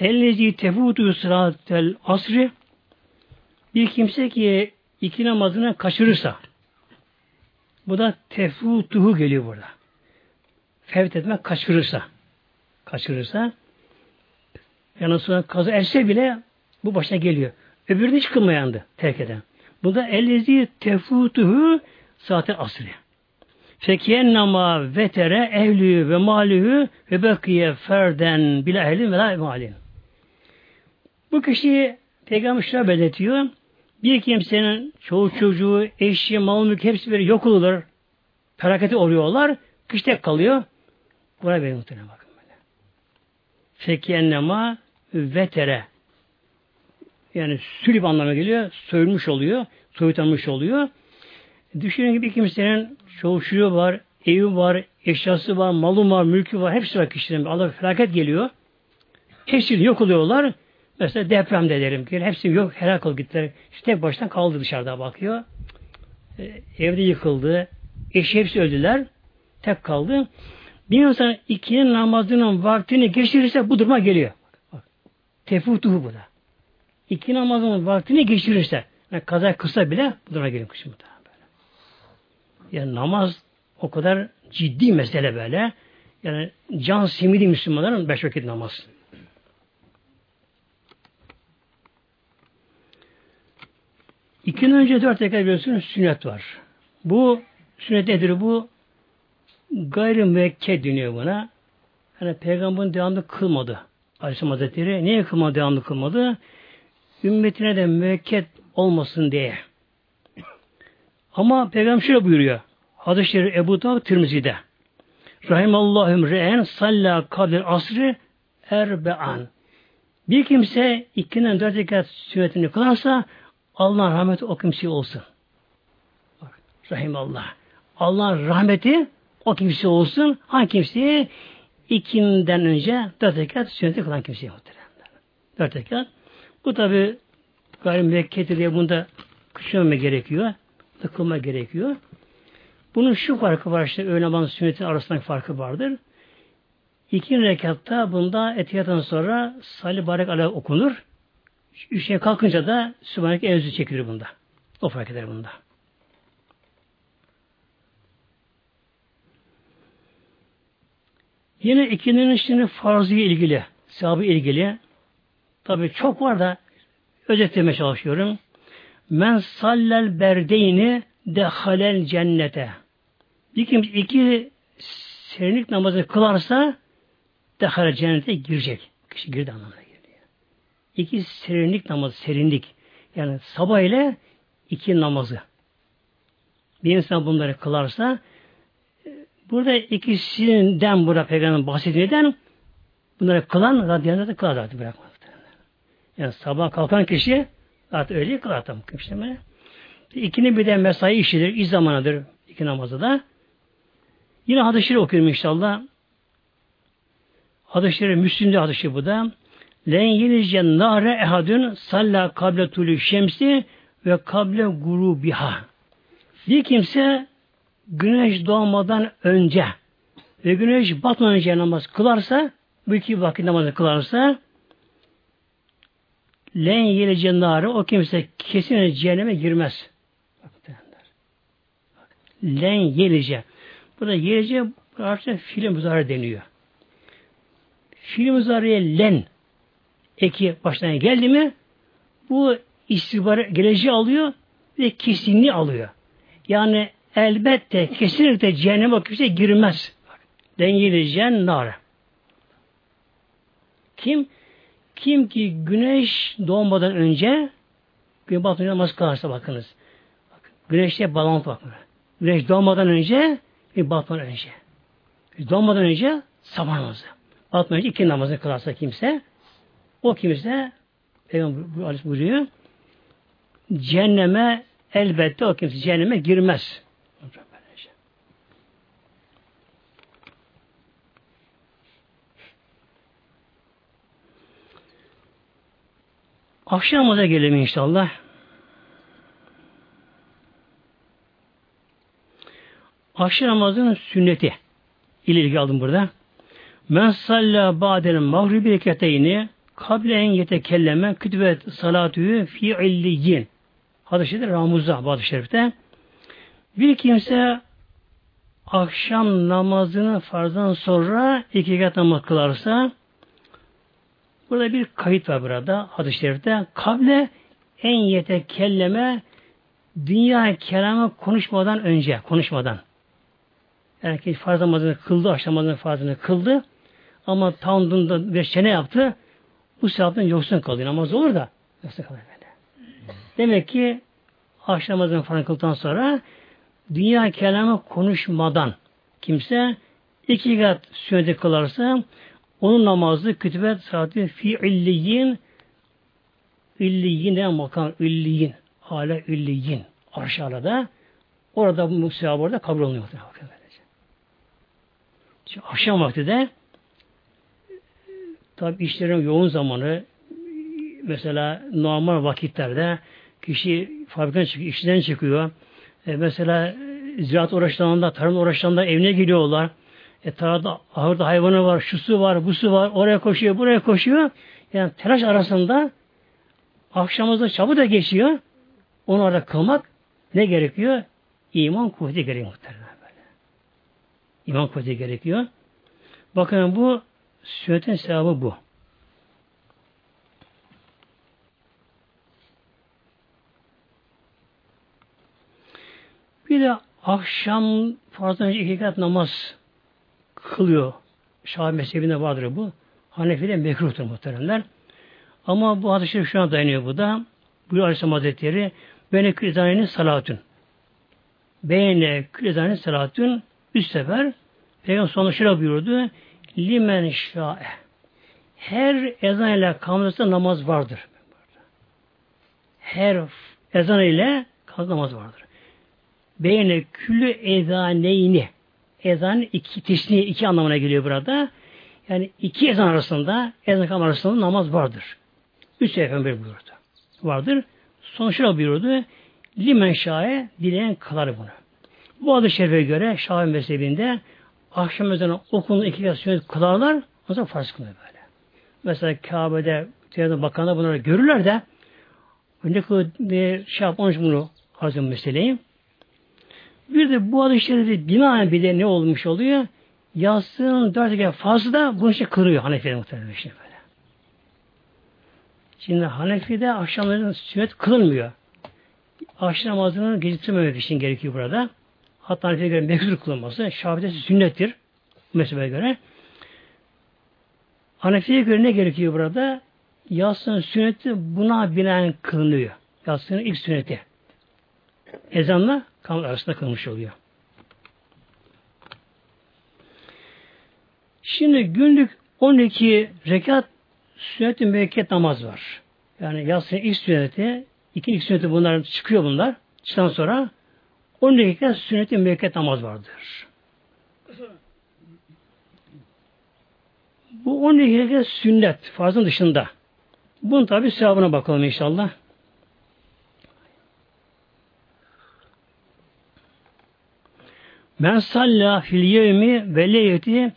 Ellezi tefutu sıratel asri bir kimse ki iki namazını kaçırırsa bu da tefutuhu geliyor burada. Fevt etmek kaçırırsa kaçırırsa yani sonra kaza else bile bu başına geliyor. Öbürünü hiç kılmayandı terk eden. Bu da ellezi tefutuhu zaten asri. Fekiyennama vetere evlü ve malühü ve bekiye ferden bile ehlin ve la malin. Bu kişi Peygamber şöyle belirtiyor. Bir kimsenin çoğu çocuğu, eşi, mal mülk hepsi böyle yok olurlar. Felakete oluyorlar. Kış tek kalıyor. Buraya benim muhtemelen bakın böyle. Fekiyennema vetere yani sülüp anlamına geliyor. Soyulmuş oluyor. Soyutanmış oluyor. Düşünün gibi kimsenin çoğu var, evi var, eşyası var, malı var, mülkü var. Hepsi var kişinin. Allah felaket geliyor. Hepsi yok oluyorlar. Mesela depremde derim ki hepsi yok helak ol gittiler. İşte tek baştan kaldı dışarıda bakıyor. E, evde yıkıldı. Eşi hepsi öldüler. Tek kaldı. Bir insan ikinin namazının vaktini geçirirse bu duruma geliyor. Tefutuhu bu da. İki namazının vaktini geçirirse yani kaza kısa bile bu duruma geliyor kuşum da. Yani namaz o kadar ciddi mesele böyle. Yani can simidi Müslümanların beş vakit namaz. İkinin önce dört rekat biliyorsunuz sünnet var. Bu sünnet nedir bu? Gayrı müekked deniyor buna. Yani peygamberin devamlı kılmadı. Aleyhisselam Hazretleri niye kılmadı, devamlı kılmadı? Ümmetine de müekked olmasın diye. Ama peygamber şöyle buyuruyor. Hadis-i Şerif Ebu Davud Tirmizi'de. Rahimallahüm re'en salla kadir asri erbe'an. Bir kimse ikinin dört rekat sünnetini kılarsa Allah'ın rahmeti o kimseye olsun. Rahimallah. Allah'ın rahmeti o kimseye olsun. Hangi kimseye? İkinden önce dört rekat sünneti kılan kimseye muhtemelen. Dört rekat. Bu tabi gayri müvekketi diye bunda kışlama gerekiyor. Tıkılma gerekiyor. Bunun şu farkı var işte öğle namazı sünnetin arasındaki farkı vardır. İki rekatta bunda etiyattan sonra salli barek ala okunur. Üçüne kalkınca da Sübhaneke evzü çekilir bunda. O fark eder bunda. Yine ikinin şimdi farzı ilgili, sahabı ilgili. Tabi çok var da özetlemeye çalışıyorum. Men sallel berdeyni dehalel cennete. Bir kimse iki serinlik namazı kılarsa dehale cennete girecek. Kişi girdi anlamına geliyor. İki serinlik namazı, serinlik. Yani sabah ile iki namazı. Bir insan bunları kılarsa burada ikisinden burada peygamber bahsetmeden bunları kılan radyanlarda kılar zaten bırakmaz. Yani sabah kalkan kişi zaten öyle kılar tam işte. İkini bir de mesai işidir, iş zamanıdır iki namazı da. Yine hadis-i okuyorum inşallah. Hadis-i şerif Müslim'de hadis bu da. Len yelice nare ehadün salla kable tulü şemsi ve kable gurubiha. Bir kimse güneş doğmadan önce ve güneş batmadan önce namaz kılarsa bu iki vakit namazı kılarsa len yelice nare o kimse kesin cehenneme girmez. Len yelice. Burada yelice artık fiil müzare deniyor. fiil muzariye len eki başına geldi mi bu istihbarı geleceği alıyor ve kesinliği alıyor. Yani elbette kesinlikle cehenneme kimse girmez. Dengeleyeceğin nar. Kim? Kim ki güneş doğmadan önce gün batınca namaz kılarsa bakınız. Bakın, güneşte balans bakın. Güneş doğmadan önce bir batmadan önce. Doğmadan önce sabah namazı. Batmadan önce iki namazı kılarsa kimse o kimse Peygamber buyuruyor cehenneme elbette o kimse cehenneme girmez. Akşam namaza gelelim inşallah. Akşam namazının sünneti ile ilgili aldım burada. Men salla ba'del mağribi reketeyni kablen yetekelleme kütübet salatühü fi illiyin. Hadis-i şerifte Ramuz'da hadis şerifte. Bir kimse akşam namazını farzdan sonra iki rekat namaz kılarsa burada bir kayıt var burada hadis-i şerifte. Kable en yetekelleme dünya kelamı konuşmadan önce, konuşmadan. Ki farz namazını kıldı, akşam farzını kıldı. Ama tandında bir çene yaptı. Bu sevaptan yoksun kalıyor. Namaz olur da yoksun kalıyor böyle. Demek ki akşam namazını kıldıktan sonra dünya kelamı konuşmadan kimse iki kat sünneti kılarsa onun namazı kütübet saati fi illiyin illiyin makam illiyin hala illiyin aşağıda orada bu sevap orada kabul oluyor. Şimdi akşam vakti de tabi işlerin yoğun zamanı mesela normal vakitlerde kişi fabrikadan çıkıyor, işten çıkıyor. E, mesela ziraat uğraşlarında, tarım uğraşlarında evine geliyorlar. E, tarafta ahırda hayvanı var, şu su var, bu su var, oraya koşuyor, buraya koşuyor. Yani telaş arasında akşamızda çabuk da geçiyor. Onu orada kılmak ne gerekiyor? İman kuvveti gerekiyor muhtemelen böyle. İman kuvveti gerekiyor. Bakın bu sünnetin sevabı bu. Bir de akşam farzdan önce iki kat namaz kılıyor. Şafi mezhebinde vardır bu. Hanefi'de mekruhtur muhteremler. Ama bu hadis-i şu an dayanıyor bu da. Buyuruyor Aleyhisselam Hazretleri Bene külezanenin salatün. Beyne külezanenin salatün üç sefer Peygamber şöyle buyurdu. Limen şa'e. Her ezan ile kavmesinde namaz vardır. Her ezan ile namaz vardır. Beyne küllü ezaneyni. Ezan iki, tisni iki anlamına geliyor burada. Yani iki ezan arasında, ezan kam arasında namaz vardır. Üç Peygamber buyurdu. Vardır. Sonuçta buyurdu. Limen şahe dileyen kılar bunu. Bu adı şerife göre Şahin mezhebinde akşam ezanı okunduğu iki kez sünnet kılarlar. O zaman farz kılıyor böyle. Mesela Kabe'de Cennet Bakanlar bunları görürler de ne kadar şey yapmış bunu hazır meseleyi. Bir de bu hadis-i şerifi binaen bir de ne olmuş oluyor? Yastığın dört kere fazla da bunu işte kırıyor Hanefi'de muhtemelen şimdi böyle. Şimdi Hanefi'de akşamların sünnet kılınmıyor. Akşam namazını geciktirmemek için gerekiyor burada. Hatta Hanefi'ye göre mekruh kılınması. Şafi'de sünnettir. Mezhebe göre. Hanefi'ye göre ne gerekiyor burada? Yastığın sünneti buna binaen kılınıyor. Yastığın ilk sünneti. Ezanla kan arasında kılmış oluyor. Şimdi günlük 12 rekat sünnet-i müekket namaz var. Yani yatsının ilk sünneti, iki ilk sünneti bunlar çıkıyor bunlar. Çıktan sonra 12 rekat sünnet-i müekket namaz vardır. Bu 12 rekat sünnet, farzın dışında. Bunun tabi sevabına bakalım inşallah. Men salla fil yevmi ve leyyeti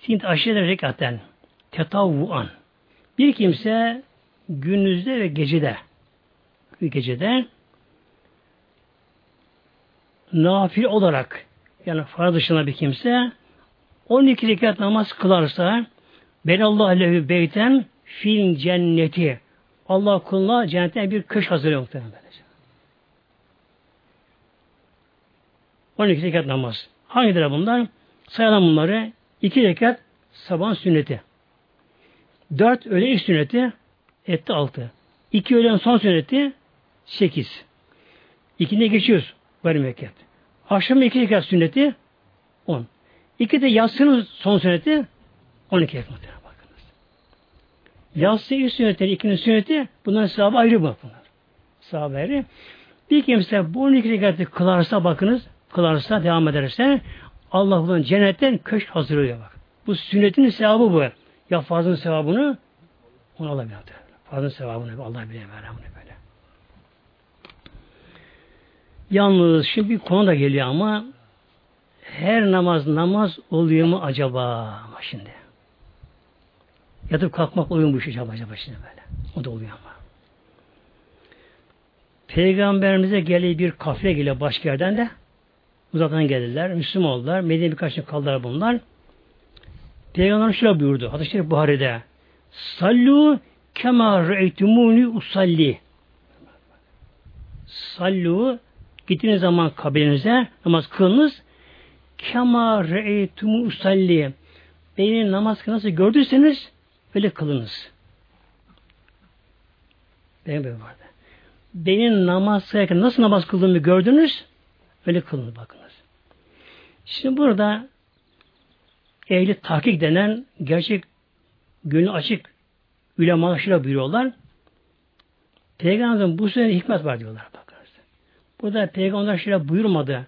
sint aşire rekaten tetavvuan. Bir kimse gündüzde ve gecede bir gecede nafil olarak yani farz dışında bir kimse 12 rekat namaz kılarsa Benallahu lehu beyten fil cenneti. Allah kuluna cennetten bir kış hazırlıyor muhtemelen. 12 rekat namaz. Hangileri bunlar? Sayalım bunları. 2 rekat sabah sünneti. 4 öğle ilk sünneti etti 6. 2 öğlen son sünneti 8. İkinde geçiyoruz. Bari rekat. Akşam 2 rekat sünneti 10. 2 de yatsının son sünneti 12 rekat. Bakınız. Yatsı ilk sünnetleri, ikinin sünneti bunların sahabı ayrı bak bunlar. Sahabı ayrı. Bir kimse bu 12 rekatı kılarsa bakınız kılarsa, devam ederse Allah bunun cennetten köşk hazırlıyor bak. Bu sünnetin sevabı bu. Ya fazlın sevabını onu Allah bilir. Fazlın sevabını Allah bilir bunu böyle. Yalnız şimdi bir konu da geliyor ama her namaz namaz oluyor mu acaba ama şimdi? Yatıp kalkmak oluyor mu acaba, acaba şimdi böyle? O da oluyor ama. Peygamberimize geliyor bir kafile geliyor başka yerden de uzaktan geldiler. Müslüman oldular. Medine birkaç gün kaldılar bunlar. Peygamber şöyle buyurdu. Hadis-i Şerif Buhari'de. Sallu kema re'eytumuni usalli. Sallu gittiğiniz zaman kabilenize namaz kılınız. Kema re'eytumu usalli. Beni namaz nasıl gördüyseniz öyle kılınız. Böyle vardı. Benim namaz kılarken nasıl namaz kıldığımı gördünüz öyle kılınız bakınız. Şimdi burada ehli tahkik denen gerçek gönlü açık ulemalaşıyla buyuruyorlar. Peygamberin bu sene hikmet var diyorlar. Bakınız. Burada peygamber şöyle buyurmadı.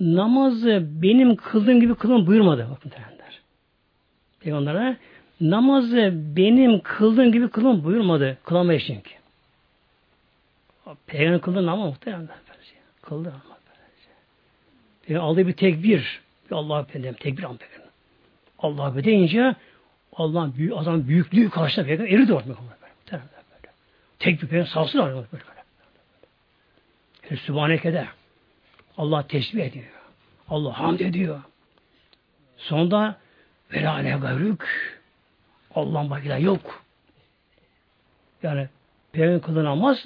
Namazı benim kıldığım gibi kılın buyurmadı. Bakın terenler. Peygamber'e namazı benim kıldığım gibi kılın buyurmadı. Kılamayız çünkü. Peygamber kıldı namaz muhtemelen. Kıldı. E, aldığı bir tekbir. Bir Allah efendim tekbir peygamber. Allah be deyince Allah'ın büyük, adam büyüklüğü karşısında peygamber eridi orada böyle. Tekbir peygamber salsın orada böyle. böyle. böyle. Sübhaneke'de Allah tesbih ediyor. Allah hamd ediyor. Sonunda velâle gayrük Allah'ın başka yok. Yani peygamber kılınamaz.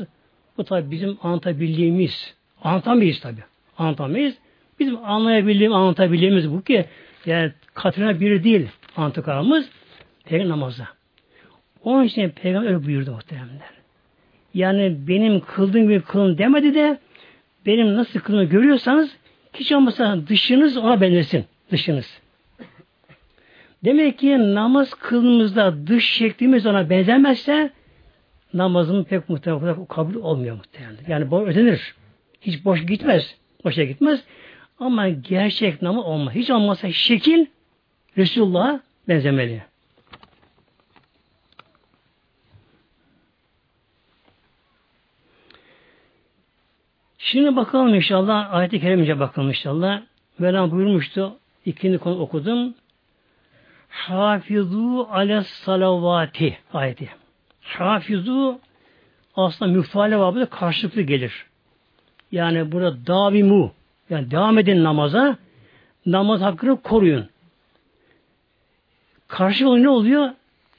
Bu tabi bizim anlatabildiğimiz anlatamayız tabi. Anlatamayız. Bizim anlayabildiğimiz, anlatabildiğimiz bu ki yani katına biri değil antıkarımız peygamber namazı. Onun için peygamber öyle buyurdu muhteremler. Yani benim kıldığım gibi kılın demedi de benim nasıl kılını görüyorsanız hiç olmasa dışınız ona benzesin. Dışınız. Demek ki namaz kılımızda dış şeklimiz ona benzemezse namazın pek muhtemelen kabul olmuyor muhtemelen. Yani bu ödenir. Hiç boş gitmez. Boşa gitmez. Ama gerçek namı olma. Hiç olmazsa şekil Resulullah'a benzemeli. Şimdi bakalım inşallah ayet-i kerimince bakalım inşallah. Mevlam buyurmuştu. İkinci konu okudum. Hafizu ale salavati ayeti. Hafizu aslında müfale babı karşılıklı gelir. Yani burada davimu yani devam edin namaza. Namaz hakkını koruyun. Karşı ne oluyor?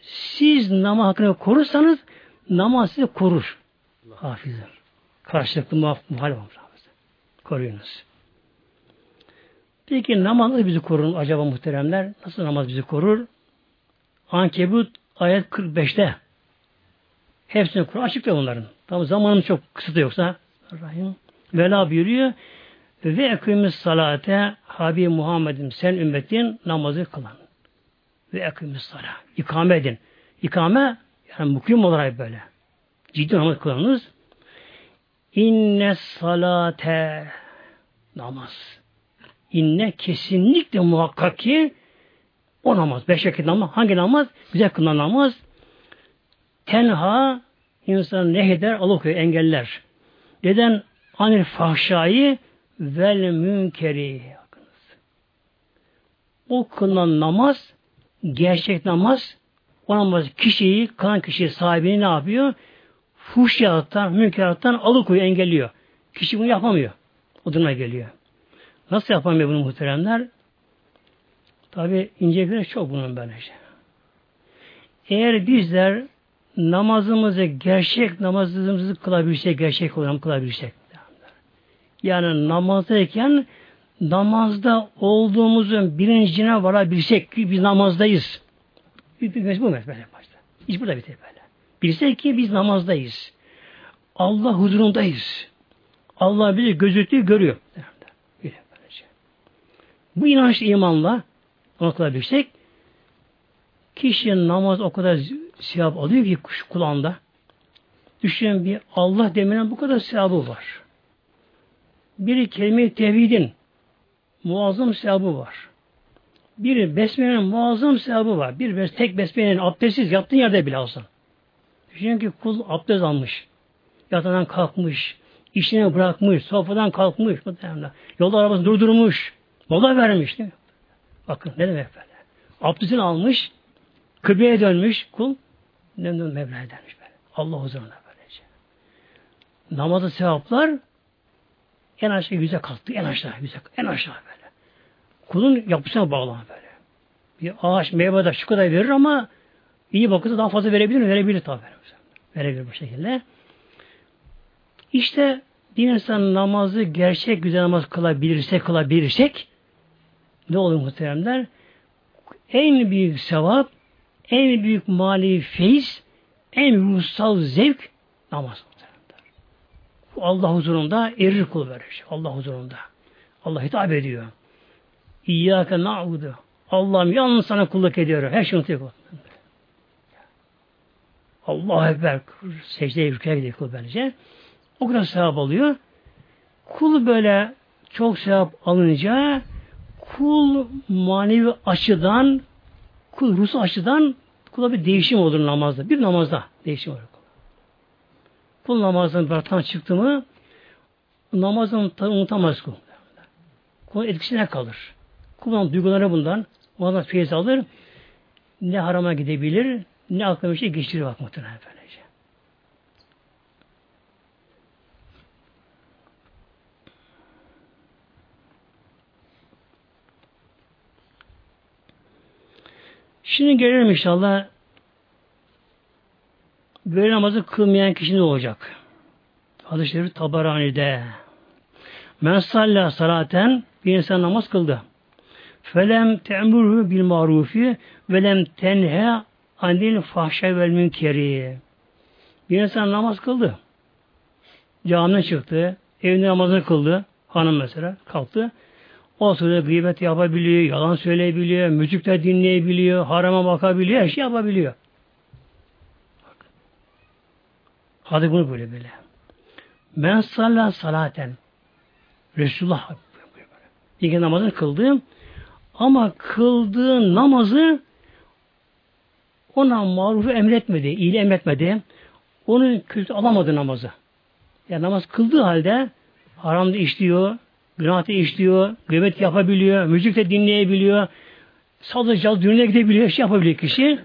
Siz namaz hakkını korursanız namaz sizi korur. Hafizler. Karşılıklı muhalif koruyunuz. Peki namaz bizi korur acaba muhteremler? Nasıl namaz bizi korur? Ankebut ayet 45'te hepsini Kur'an açıklıyor bunların. Tabi zamanım çok kısıtlı yoksa Rahim. Vela buyuruyor. Ve ekimiz salate Habib Muhammed'im sen ümmetin namazı kılan. Ve ekimiz salat. İkame edin. İkame yani mukim olarak böyle. Ciddi namaz kılanınız. İnne salate namaz. İnne kesinlikle muhakkak ki o namaz. Beş vakit namaz. Hangi namaz? Güzel kılınan namaz. Tenha insanı neheder, alıkoyuyor, engeller. Neden? Anil fahşayı vel münkeri. O kılınan namaz, gerçek namaz, o namaz kişiyi, kılan kişi sahibini ne yapıyor? Fuhşiyattan, münkerattan alıkoyuyor, engelliyor. Kişi bunu yapamıyor. O duruma geliyor. Nasıl yapamıyor bunu muhteremler? Tabi incelikleri çok bunun böylece. Eğer bizler namazımızı gerçek namazımızı kılabilsek, gerçek olarak kılabilsek. Yani namazdayken namazda olduğumuzun bilincine varabilsek ki biz namazdayız. Bir, bu mesele başta. Hiç burada biter böyle. Bilsek ki biz namazdayız. Allah huzurundayız. Allah bizi gözütüyor, görüyor. Bu inanç imanla kılabilsek kişinin namaz o kadar sevap alıyor ki kuş kulağında. Düşünün bir Allah deminen bu kadar sevabı var. Biri kelime-i tevhidin muazzam sevabı var. Biri besmelenin muazzam sevabı var. Bir bes, tek besmelenin abdestsiz yattığın yerde bile alsan. Düşünün ki kul abdest almış. Yatağından kalkmış. işine bırakmış. Sofradan kalkmış. Yolda arabasını durdurmuş. Mola vermiş değil mi? Bakın ne demek böyle. Abdestini almış. Kıbleye dönmüş kul. Dönmüş Mevla'ya dönmüş böyle. Allah huzuruna böylece. Namazı sevaplar en aşağı yüze kalktı. En aşağı yüze En aşağı böyle. Kulun yapısına bağlı böyle. Bir ağaç meyve de şu kadar verir ama iyi bakırsa daha fazla verebilir mi? Verebilir tabi. Verebilir bu şekilde. İşte bir insan namazı gerçek güzel namaz kılabilirse kılabilirsek ne olur muhteremler? En büyük sevap, en büyük mali feyiz, en ruhsal zevk namaz. Allah huzurunda erir kul verir. Allah huzurunda. Allah hitap ediyor. İyyâke na'budu. Allah'ım yalnız sana kulluk ediyor. Her şey unutuyor. Allah Ekber. Secdeye rüküye gidiyor kul bence. O kadar sevap alıyor. Kul böyle çok sevap alınca kul manevi açıdan kul ruhsal açıdan kula bir değişim olur namazda. Bir namazda değişim olur. Kul namazdan bıraktan çıktı mı namazını unutamaz kul. Kul etkisine kalır. Kulun duyguları bundan ondan feyiz alır. Ne harama gidebilir ne aklına bir şey geçirir bak muhtemelen böylece. Şimdi gelelim inşallah böyle namazı kılmayan kişi ne olacak? Hadis-i Şerif Tabarani'de. Men salla salaten bir insan namaz kıldı. Felem te'murhu bil marufi velem tenhe anil fahşe vel münkeri. Bir insan namaz kıldı. Camiden çıktı. Evinde namazını kıldı. Hanım mesela kalktı. O sırada gıybet yapabiliyor, yalan söyleyebiliyor, müzik de dinleyebiliyor, harama bakabiliyor, her şey yapabiliyor. Hadi bunu böyle böyle. Ben sallah salaten. Resulullah kez namazını kıldı. Ama kıldığı namazı ona marufu emretmedi, iyiliği emretmedi. Onun kötü alamadı namazı. Yani namaz kıldığı halde haramda işliyor, günahda işliyor, gıybet yapabiliyor, müzik de dinleyebiliyor, caz düğüne gidebiliyor, şey yapabiliyor kişi.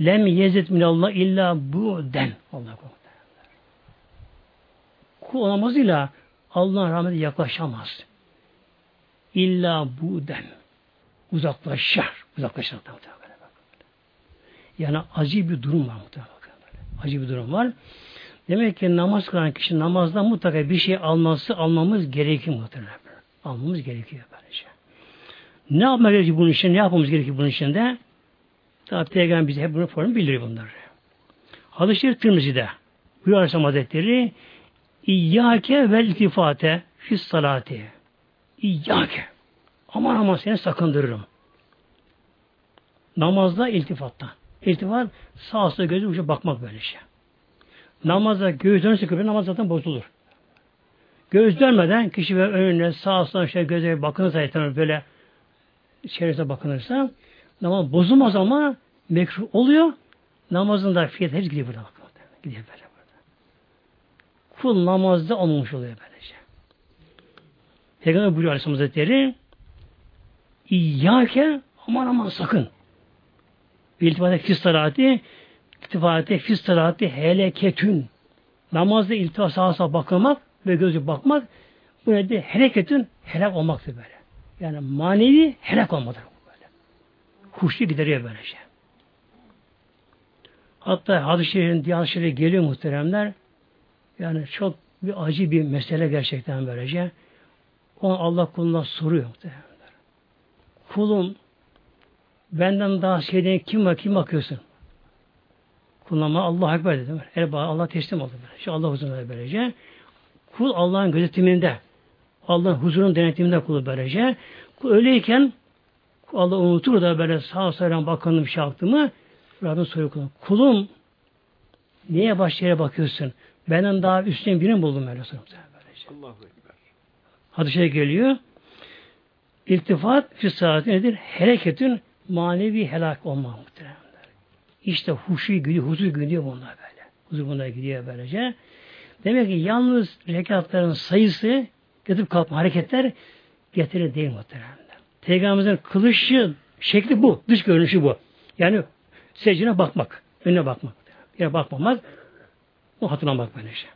Lem yezet minallah illa bu den. Allah Kul namazıyla Allah'ın rahmeti yaklaşamaz. İlla bu den. Uzaklaşır. Uzaklaşır. Yani acı bir durum var muhtemelen. Acı bir durum var. Demek ki namaz kılan kişi namazdan mutlaka bir şey alması almamız gerekiyor muhtemelen. Almamız gerekiyor böylece. Ne yapmak gerekiyor bunun için? Ne yapmamız gerekiyor bunun için de? Tabi Peygamber bize hep bunu formu bildirir bunları. Hadis-i Şerif Tirmizi'de Buyur Aleyhisselam Hazretleri İyyâke vel iltifate fis salati. İyyâke. Aman aman seni sakındırırım. Namazda iltifattan. İltifat sağ sola gözü uçup bakmak böyle şey. Namazda göz dönürse kıble namaz zaten bozulur. Göz dönmeden kişi ve önüne sağa sola şey göze bakınırsa böyle çevresine bakınırsa namaz bozulmaz ama mekruh oluyor. Namazın da fiyat hepsi gidiyor burada. Gidiyor böyle burada. Kul namazda olmamış oluyor böylece. Peygamber buyuruyor Aleyhisselam Hazretleri İyyâke aman aman sakın. İltifate fis salati iltifate fis salati heleketün. Namazda iltifat sağa sağa bakmak ve gözü bakmak bu nedir? Heleketün helak olmaktır böyle. Yani manevi helak olmadır. Huşu gideriyor böyle şey. Hatta hadis-i şerifin geliyor muhteremler. Yani çok bir acı bir mesele gerçekten böylece. O Allah kuluna soruyor muhteremler. Kulum benden daha şeyden kim var kim bakıyorsun? Kullanma Allah Ekber dedi. El Allah teslim oldu. Şu Allah huzurunda böylece. Kul Allah'ın gözetiminde. Allah'ın huzurun denetiminde kulu böylece. Öyleyken Allah unutur da böyle sağ saran bakanım şey yaptı mı Rabbim soruyor kulum. Kulum niye baş yere bakıyorsun? Benden daha üstüne birini buldum öyle soruyor. Allahu Ekber. Hadise geliyor. İltifat fi saati nedir? Hareketün manevi helak olma muhtemelen. İşte huşu gidiyor, huzur gidiyor bunlar böyle. Huzur bunlar gidiyor böylece. Demek ki yalnız rekatların sayısı yatıp kalkma hareketler getirir değil muhtemelen. Peygamberimizin kılışı şekli bu. Dış görünüşü bu. Yani secdine bakmak. Önüne bakmak. Yine bakmamak. O hatırlamak böylece.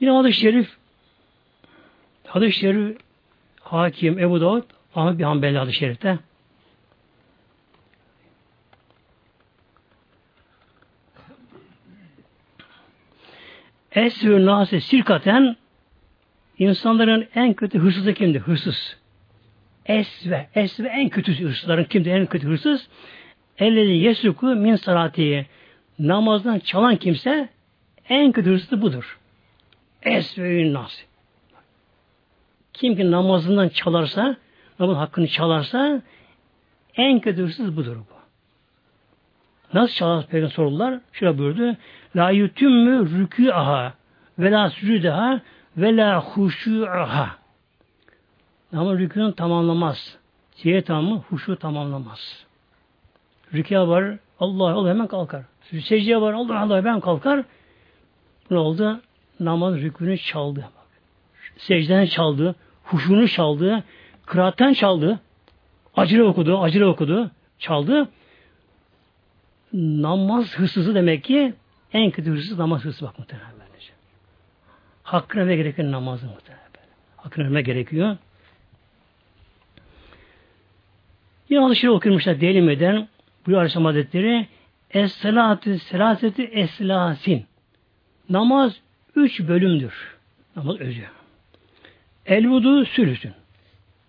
Yine hadis-i şerif hadis-i şerif Hakim Ebu Davud Ahmet bir Hanbeli hadis-i şerifte Esvü nase sirkaten insanların en kötü hırsızı kimdir? Hırsız. Esve. Esve en kötü hırsızların kimdir? En kötü hırsız. Ellezi yesuku min salatiye. Namazdan çalan kimse en kötü hırsızı budur. Esve nase. Kim ki namazından çalarsa, namazın hakkını çalarsa en kötü hırsız budur bu. Nasıl çalar peygamber sorular? Şöyle buyurdu. La yutümmü rükûaha ve la sücüdaha ve la huşu'aha. Ama rükûnu tamamlamaz. Siye tamamı huşu tamamlamaz. Rükûa var, Allah Allah hemen kalkar. Secdeye var, Allah Allah hemen kalkar. Ne oldu? Namaz rükûnü çaldı. Secden çaldı, huşunu çaldı, kıraatten çaldı, acele okudu, acele okudu, çaldı. Namaz hırsızı demek ki en kötü hırsız namaz hırsızı bak muhtemelen. Hakkını verme gerekiyor namazı muhtemelen böyle. Hakkını verme gerekiyor. Yine alışır okurmuşlar diyelim eden bu Aleyhisselam Hazretleri Es-salatü selaseti eslasin. Namaz üç bölümdür. Namaz özü. El vudu sülüsün.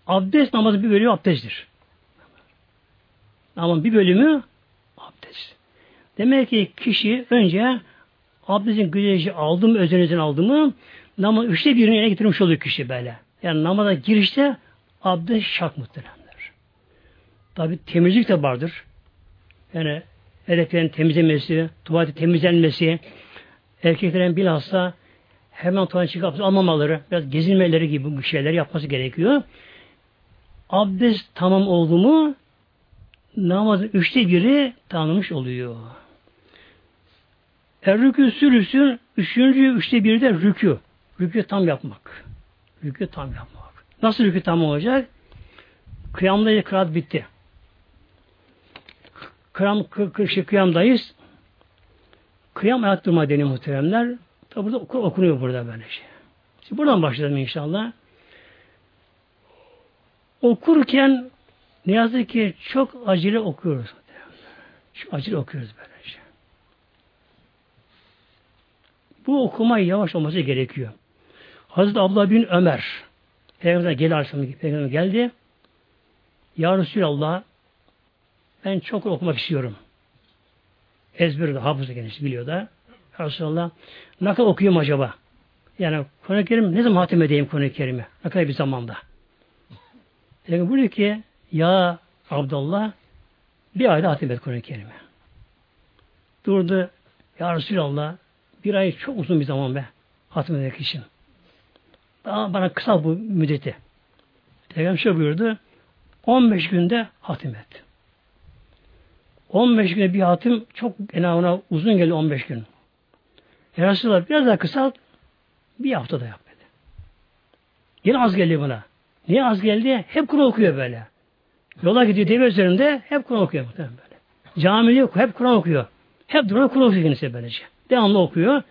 Abdest namazı bir bölümü abdesttir. Ama bir bölümü abdest. Demek ki kişi önce abdestin güneşi aldı mı, özenizden aldı mı namaz üçte birini yerine getirmiş oluyor kişi böyle. Yani namaza girişte abdest şart muhteremler. Tabi temizlik de vardır. Yani erkeklerin temizlemesi, tuvaleti temizlenmesi, erkeklerin bilhassa hemen tuvalet çıkıp almamaları, biraz gezinmeleri gibi bu şeyler yapması gerekiyor. Abdest tamam oldu mu namazın üçte biri tanınmış oluyor. Er rükü sürüsün üçüncü üçte biri de rükü. Rükü tam yapmak. Rükü tam yapmak. Nasıl rükü tam olacak? Kıyamda kıraat bitti. Kıyam, kı, şey, kıyamdayız. Kıyam ayak durma deniyor muhteremler. Tabi burada oku, okunuyor burada böyle şey. Şimdi buradan başlayalım inşallah. Okurken ne yazık ki çok acele okuyoruz. Çok acele okuyoruz böylece. Bu okuma yavaş olması gerekiyor. Hazreti Abdullah bin Ömer Peygamber geldi Aleyhisselam Peygamber geldi. Ya Resulallah ben çok okumak istiyorum. Ezberi de hafızı kendisi biliyor da. Resulallah ne kadar okuyayım acaba? Yani Kur'an-ı Kerim ne zaman hatim edeyim Kur'an-ı Kerim'i? Ne kadar bir zamanda? Peygamber buyuruyor ki ya Abdullah bir ayda hatim et Kur'an-ı Kerim'i. Durdu. Ya Resulallah bir ay çok uzun bir zaman be. Hatim etmek için. Daha bana kısa bu müddeti. Peygamber şöyle buyurdu. 15 günde hatim et. 15 günde bir hatim çok enavına uzun geldi 15 gün. Ya Resulallah biraz daha kısalt bir hafta da yap dedi. Yine az geldi buna. Niye az geldi? Hep Kur'an okuyor böyle. Yola gidiyor deve üzerinde hep Kur'an okuyor muhtemelen böyle. Camide yok, hep Kur'an okuyor. Hep durma Kur'an okuyor kendisi böylece. Devamlı okuyor.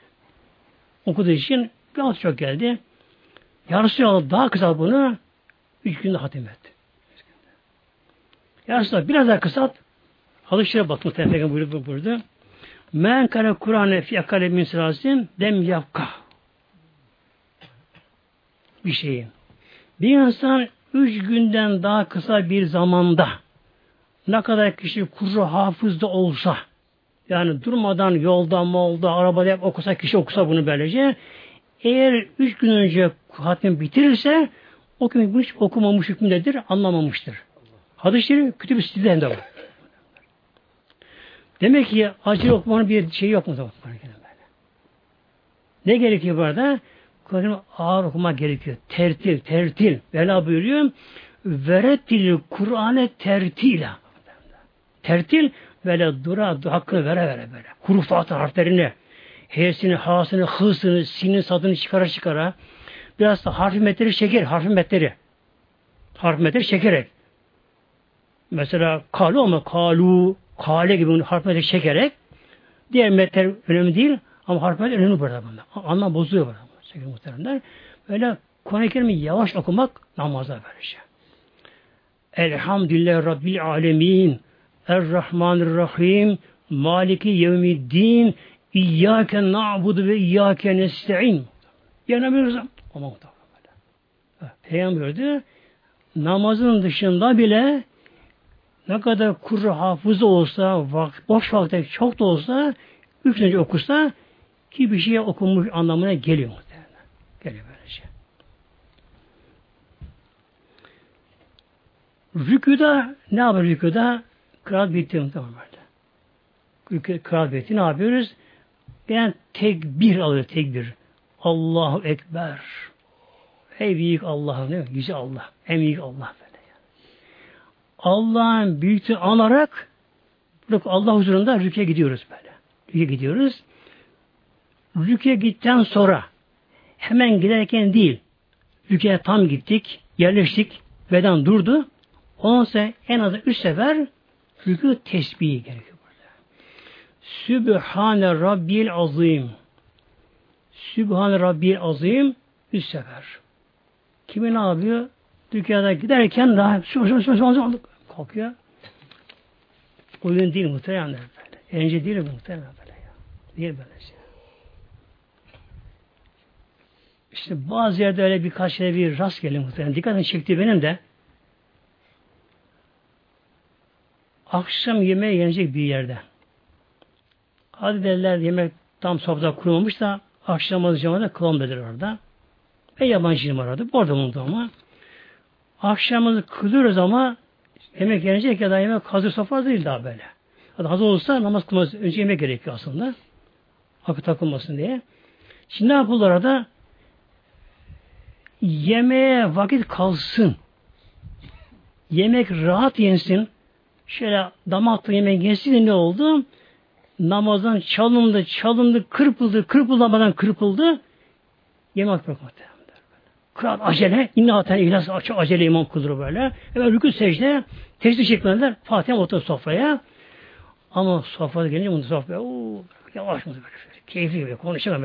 Okuduğu için bir az çok geldi. Ya Resulallah daha kısalt bunu üç günde hatim et. Ya Resulallah biraz daha kısalt Hadis-i bakın Peygamber buyurdu burada. Men kare Kur'an'e fi akale min sirasin dem yapka. Bir şeyin. Bir insan üç günden daha kısa bir zamanda ne kadar kişi kuru hafızda olsa yani durmadan yolda, molda, arabada hep okusa, kişi okusa bunu böylece eğer üç gün önce hatim bitirirse o kim hiç okumamış hükmündedir, anlamamıştır. Hadis-i Şerif kütüb-i stillerinde var. Demek ki acil okumanın bir şeyi yok mu? Ne gerekiyor burada? Kur'an'ı ağır okumak gerekiyor. Tertil, tertil. Vela buyuruyor. Verettil Kur'an'e tertile. Tertil böyle dura, hakkını vere vere böyle. Hurufat harflerini, h'sini, h'sini, h'sını, sinin sadını çıkara çıkara biraz da harf metleri çeker, harf metleri. Harf metleri çekerek. Mesela kalu ama kalu, kale gibi harf metleri çekerek diğer metler önemli değil ama harf metleri önemli burada bunda. Anlam bozuyor burada. Sevgili muhteremler. Böyle Kur'an-ı Kerim'i yavaş okumak namazda böylece. Elhamdülillah Rabbil Alemin Er-Rahmanir-Rahim Maliki Yevmiddin İyyâke na'budu ve İyyâke nesta'in Yanamıyoruz. Ama Peygamber diyor namazın dışında bile ne kadar kuru hafız olsa, vak, boş vakti çok da olsa, üç önce okusa ki bir şey okumuş anlamına geliyor. Geliyor böylece. Rüküda ne yapar rüküda? Kıraat bitti böyle. Kıraat bitti ne yapıyoruz? Yani tekbir alıyor tekbir. Allahu Ekber. Ey büyük Allah, ne? Yüce Allah. En büyük Allah böyle. Allah'ın büyüklüğünü anarak Allah huzurunda rüküye gidiyoruz böyle. Rüküye gidiyoruz. Rüküye gittikten sonra hemen giderken değil, rüküye tam gittik, yerleştik, beden durdu. Ondan sonra en az üç sefer rükû tesbihi gerekiyor burada. Sübhane Rabbil Azim. Sübhane Rabbil Azim üç sefer. Kimi ne yapıyor? Dükkana giderken daha sübhane Rabbil kalkıyor. Oyun değil muhtemelen böyle. Eğlence değil muhtemelen böyle ya. Değil böyle şey. İşte bazı yerde öyle birkaç şey bir rast geldi muhtemelen. Dikkatini çekti benim de. Akşam yemeği yenecek bir yerde. Hadi derler yemek tam sofrada kurulmamış da akşam azıcamada kıvam dediler orada. Ben yabancıyım orada. Orada bulundu ama. Akşamımızı kılıyoruz ama yemek yenecek ya da yemek hazır sofra değil daha böyle. Hadi hazır olsa namaz kılmaz. Önce yemek gerekiyor aslında. Akı takılmasın diye. Şimdi ne yapılır orada? yemeğe vakit kalsın. Yemek rahat yensin. Şöyle damakta yemek yensin ne oldu? Namazdan çalındı, çalındı, kırpıldı, kırpılamadan kırpıldı. Yemek bırakmadı. Kıraat acele, inna aten ihlas acele imam kıldır böyle. Hemen rükû secde, tesbih çekmediler. Fatiha oturdu sofraya. Ama sofrada gelince bunu sofraya, ooo, yavaş mı böyle keyifli böyle. Konuşa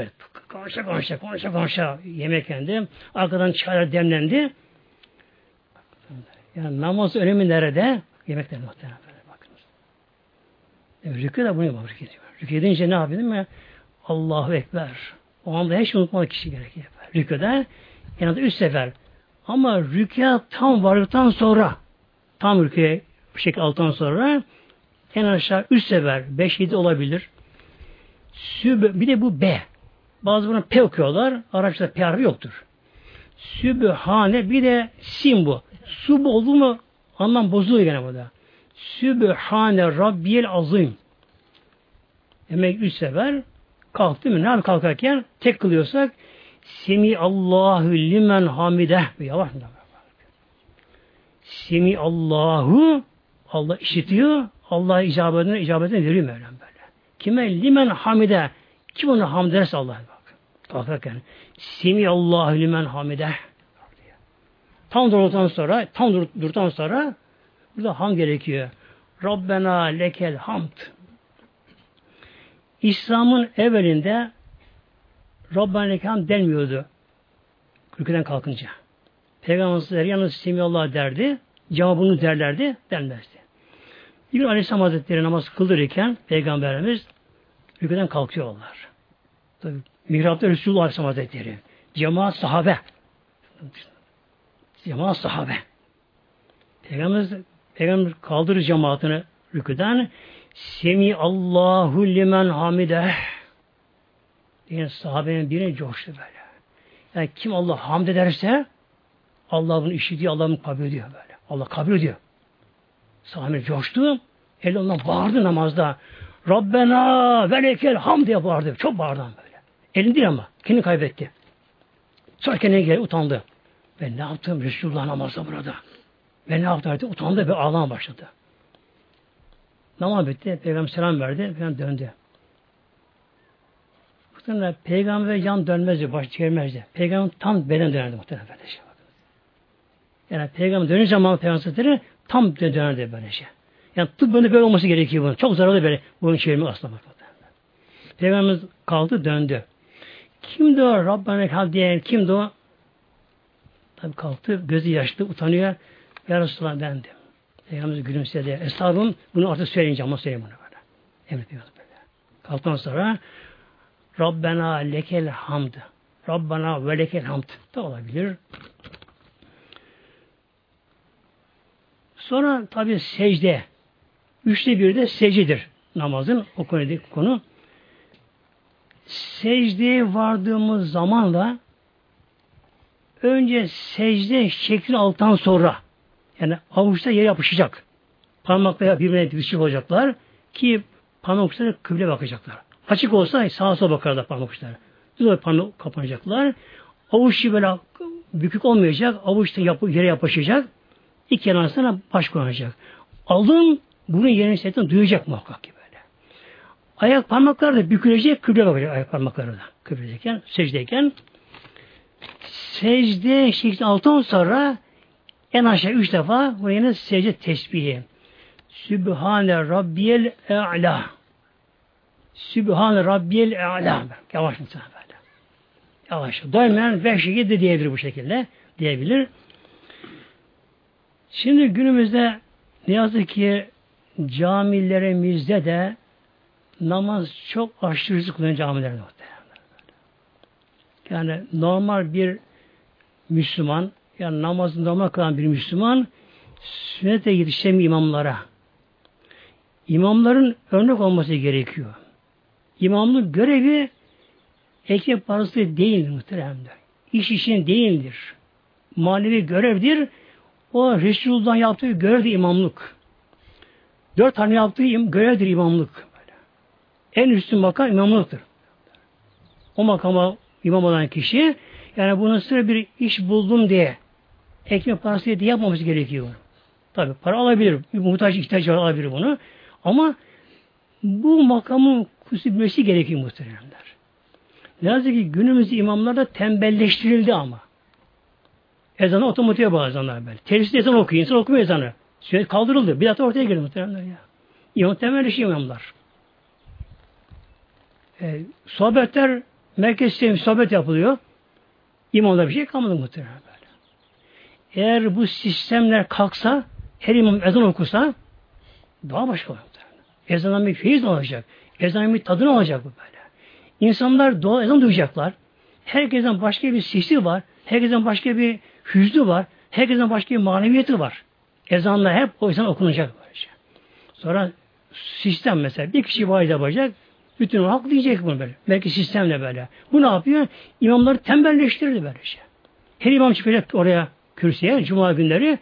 konuşa konuşa konuşa yemek yendi. Arkadan çaylar demlendi. Yani namaz önemi nerede? Yemekler muhtemelen bakınız. Evet, rükü de bunu yapar. Rükü, rükü edince ne yapıyor değil mi? Allahu Ekber. O anda hiç unutmalı kişi gerekiyor. Rüküde en az üç sefer. Ama rüküye tam vardıktan sonra tam rüküye bir şekilde altıdan sonra en aşağı üç sefer, beş yedi olabilir. Süb bir de bu B. Bazı buna P okuyorlar. Arapçada P harfi yoktur. Sübhane bir de sim bu. Sub oldu mu anlam bozuluyor gene burada. Sübhane Rabbiyel Azim. Demek üç sefer kalktı mı? Nerede kalkarken tek kılıyorsak Semi Allahu limen hamide. Yavaş? Semi Allahu Allah işitiyor. Allah icabetini icabetini veriyor Mevlam böyle. Kime limen hamide. Kim onu hamd ederse Allah'a bak. Kalkarken. Semi Allahu limen hamide. Tam durduktan sonra, tam dur, durduktan sonra burada ham gerekiyor. Rabbena lekel hamd. İslam'ın evvelinde Rabbena lekel hamd denmiyordu. Rüküden kalkınca. Peygamberler yalnız Semi Allah derdi. Cevabını derlerdi, denmezdi. Bir gün Aleyhisselam Hazretleri namaz kıldırırken Peygamberimiz rüküden kalkıyorlar. Tabi mihrapta Resulullah Aleyhisselam Hazretleri. Cemaat sahabe. Cemaat sahabe. Peygamber, Peygamber kaldırır cemaatini rüküden Semi Allahu limen hamide diye sahabenin birine coştu böyle. Yani kim Allah hamd ederse Allah bunu işitiyor, Allah bunu kabul ediyor böyle. Allah kabul ediyor. Sahabe coştu. El ondan bağırdı namazda. Rabbena velekel hamd diye bağırdı. Çok bağırdı böyle. Elini değil ama. Kendini kaybetti. Sonra kendine geldi, utandı. Ben ne yaptım Resulullah namazda burada? Ben ne yaptım? Utandı ve ağlama başladı. Namaz bitti. Peygamber selam verdi. Peygamber döndü. Muhtemelen peygamber yan dönmezdi, baş çevirmezdi. Peygamber tam beden dönerdi muhtemelen böylece. Yani peygamber dönünce zaman peygamber tam dönerdi böylece. Yani tıp böyle böyle olması gerekiyor bunun. Çok zararlı böyle bunun çevirmek aslında. Peygamberimiz kaldı döndü. Kimdi o Rabbane hal diyen kimdi o? Tabi kalktı gözü yaşlı utanıyor. Ya Resulallah bendim. Peygamberimiz gülümsedi. Estağfurullah bunu artık söyleyince ama söyleyeyim bunu böyle. Emrediyoruz böyle. Kalktan sonra Rabbena lekel hamd. Rabbena ve lekel hamd da olabilir. Sonra tabi secde. Üçte bir de secdedir namazın o konudaki konu. Secdeye vardığımız zamanla önce secde şekli altan sonra yani avuçta yere yapışacak. Parmakla birbirine bitişik olacaklar ki parmak uçları kıble bakacaklar. Açık olsa sağa sola bakarlar parmak uçları. Düz olarak parmak kapanacaklar. Avuç böyle bükük olmayacak. Avuçta yapı, yere yapışacak. İki yanarına baş konacak. Alın bunun yerini hissettiğini duyacak muhakkak ki böyle. Ayak parmakları da bükülecek, kıble bakacak ayak parmakları da. Kıbleyken, secdeyken. Secde şekli altın sonra en aşağı üç defa bu yine secde tesbihi. Sübhane Rabbiyel E'la. Sübhane Rabbiyel E'la. Yavaş mı böyle? Yavaş. Doymayan beş şekilde diyebilir bu şekilde. Diyebilir. Şimdi günümüzde ne yazık ki camilerimizde de namaz çok aşırı kılınan camilerde yani normal bir Müslüman yani namazını normal kılan bir Müslüman sünnete yetişemiyor imamlara. İmamların örnek olması gerekiyor. İmamlık görevi ekmek parası değildir muhteremler. İş işin değildir. Manevi görevdir. O Resulullah'ın yaptığı görevdir imamlık. Dört tane yaptığı görevdir imamlık. En üstün makam imamlıktır. O makama imam olan kişi yani bunun sıra bir iş buldum diye ekmek parası diye yapmaması gerekiyor. Tabi para alabilir. Bir muhtaç ihtiyacı alabilir bunu. Ama bu makamın kusubilmesi gerekiyor muhteremler. Ne yazık ki günümüz imamlarda tembelleştirildi ama. Ezanı otomatiğe bağlı ezanlar böyle. Telsiz ezan okuyor. İnsan okumuyor ezanı. Sünnet kaldırıldı. Bidat ortaya girdi muhteremler ya. İmam tembelleşiyor imamlar. E, sohbetler merkez sistemi sohbet yapılıyor. İmamda bir şey kalmadı böyle. Eğer bu sistemler kalksa, her imam ezan okusa daha başka olur. Ezanın bir feyiz olacak. Ezanın bir tadını alacak bu böyle. İnsanlar doğa ezan duyacaklar. Herkesin başka bir sesi var. Herkesin başka bir hüznü var. Herkesin başka bir maneviyeti var. Ezanlar hep o ezan okunacak böylece. Sonra sistem mesela bir kişi vaaz yapacak. Bütün halk diyecek bunu böyle. Belki sistemle böyle. Bu ne yapıyor? İmamları tembelleştirdi böyle şey. Her imam çıkacak oraya kürsüye cuma günleri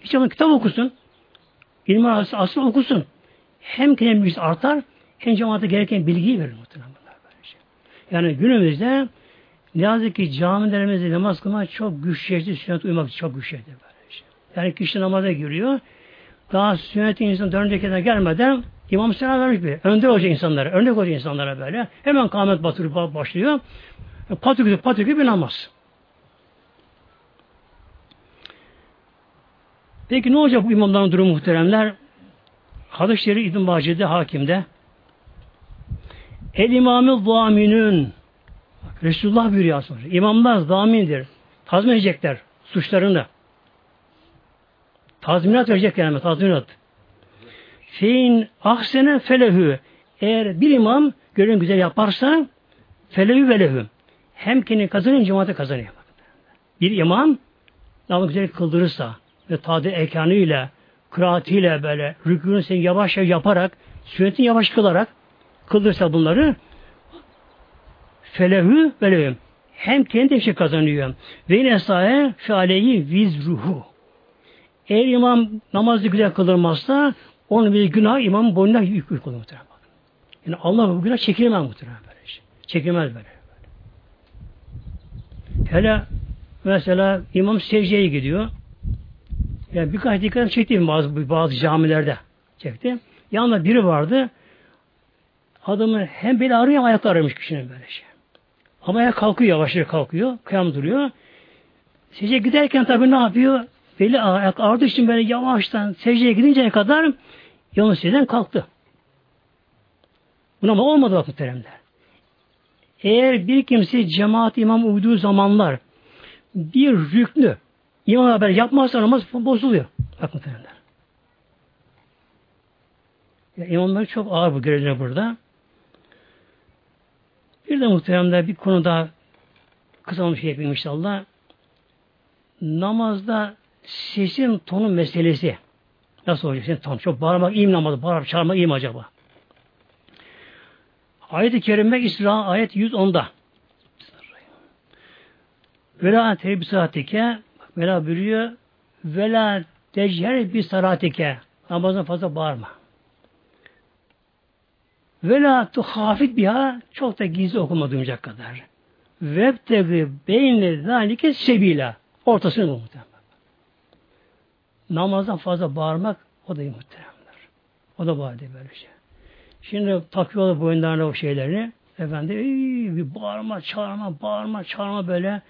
hiç ama kitap okusun. İlmi asıl okusun. Hem kendimiz artar hem cemaate gereken bilgiyi verir muhtemelen bunlar böyle şey. Yani günümüzde ne yazık ki camilerimizde namaz kılmak çok güçleşti. Sünnet uymak çok güçleşti böyle şey. Yani kişi namaza giriyor. Daha sünnet insan dördüncü gelmeden İmam selam vermiş bir. Önde olacak insanlara. Örnek olacak insanlara böyle. Hemen kâhmet batırıp başlıyor. Patikü patikü bir namaz. Peki ne olacak bu imamların durumu muhteremler? Hadis-i Şerif İbn Bahçe'de hakimde El imamı zaminün Resulullah buyuruyor aslında. İmamlar zamindir. Tazmin edecekler suçlarını. Tazminat verecekler yani tazminat. Fein ahsene felehü. Eğer bir imam görün güzel yaparsa felehü velehü. Hem kendi kazanıyor, cemaate kazanıyor. Bir imam namazı güzel kıldırırsa ve tadı ekanıyla, kıraatiyle böyle rükûnü sen yavaş yaparak, sünnetini yavaş kılarak kıldırsa bunları felehü velehü. Hem kendi bir şey kazanıyor. Ve yine sahe fialeyi vizruhu. Eğer imam namazı güzel kılırmazsa onun bir günah imam boynuna yük yük olur muhtemelen. Yani Allah bu günah çekilmez muhtemelen böyle şey. Çekilmez böyle. Hele mesela imam secdeye gidiyor. Yani birkaç dikkat çektim bazı, bazı camilerde çekti. Yanında biri vardı. Adamı hem beni arıyor hem ayakta aramış kişinin böyle şey. Ama ayağa kalkıyor yavaş yavaş kalkıyor. Kıyam duruyor. Secdeye giderken tabii ne yapıyor? Beli ayak ağrıdığı için böyle yavaştan secdeye gidinceye kadar yolun secdeden kalktı. Buna ama olmadı bak muhteremler. Eğer bir kimse cemaat imam uyduğu zamanlar bir rüknü imam haber yapmazsa namaz bozuluyor. Bak muhteremler. Ya, imamlar çok ağır bu görevler burada. Bir de muhteremler bir konu daha kısa bir şey yapayım inşallah. Namazda sesin tonu meselesi. Nasıl olacak sesin ton? Çok bağırmak iyi mi namazda? Bağırıp çağırmak iyi mi acaba? Ayet-i Kerime İsra ayet 110'da. Vela tebi saatike Vela buyuruyor Vela techer bir saratike Namazdan fazla bağırma. Vela tuhafit biha çok da gizli okuma kadar. Vebtegi beyne zalike sebila. Ortasını bu muhtemelen. Namazdan fazla bağırmak o da muhteremler. O da bağırdı böyle şey. Şimdi takıyorlar boyunlarına o şeylerini. Efendim bir bağırma, çağırma, bağırma, çağırma böyle.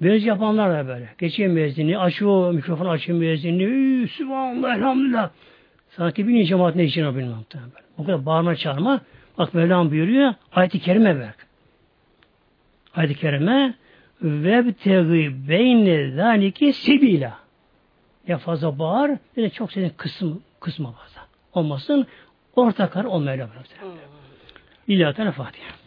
Müezzin yapanlar da böyle. Geçiyor müezzini, açıyor mikrofonu açıyor müezzini. Sübhanallah, elhamdülillah. Sanki bir cemaat ne için bilmem. O kadar bağırma, çağırma. Bak Mevlam buyuruyor. Ayet-i Kerime bak. Ayet-i Kerime vebtegi beyne zalike sebila. Ya fazla bağır, ya da çok senin kısım, kısma fazla. Olmasın, orta kar olmayla bırakır. İlahi Fatiha.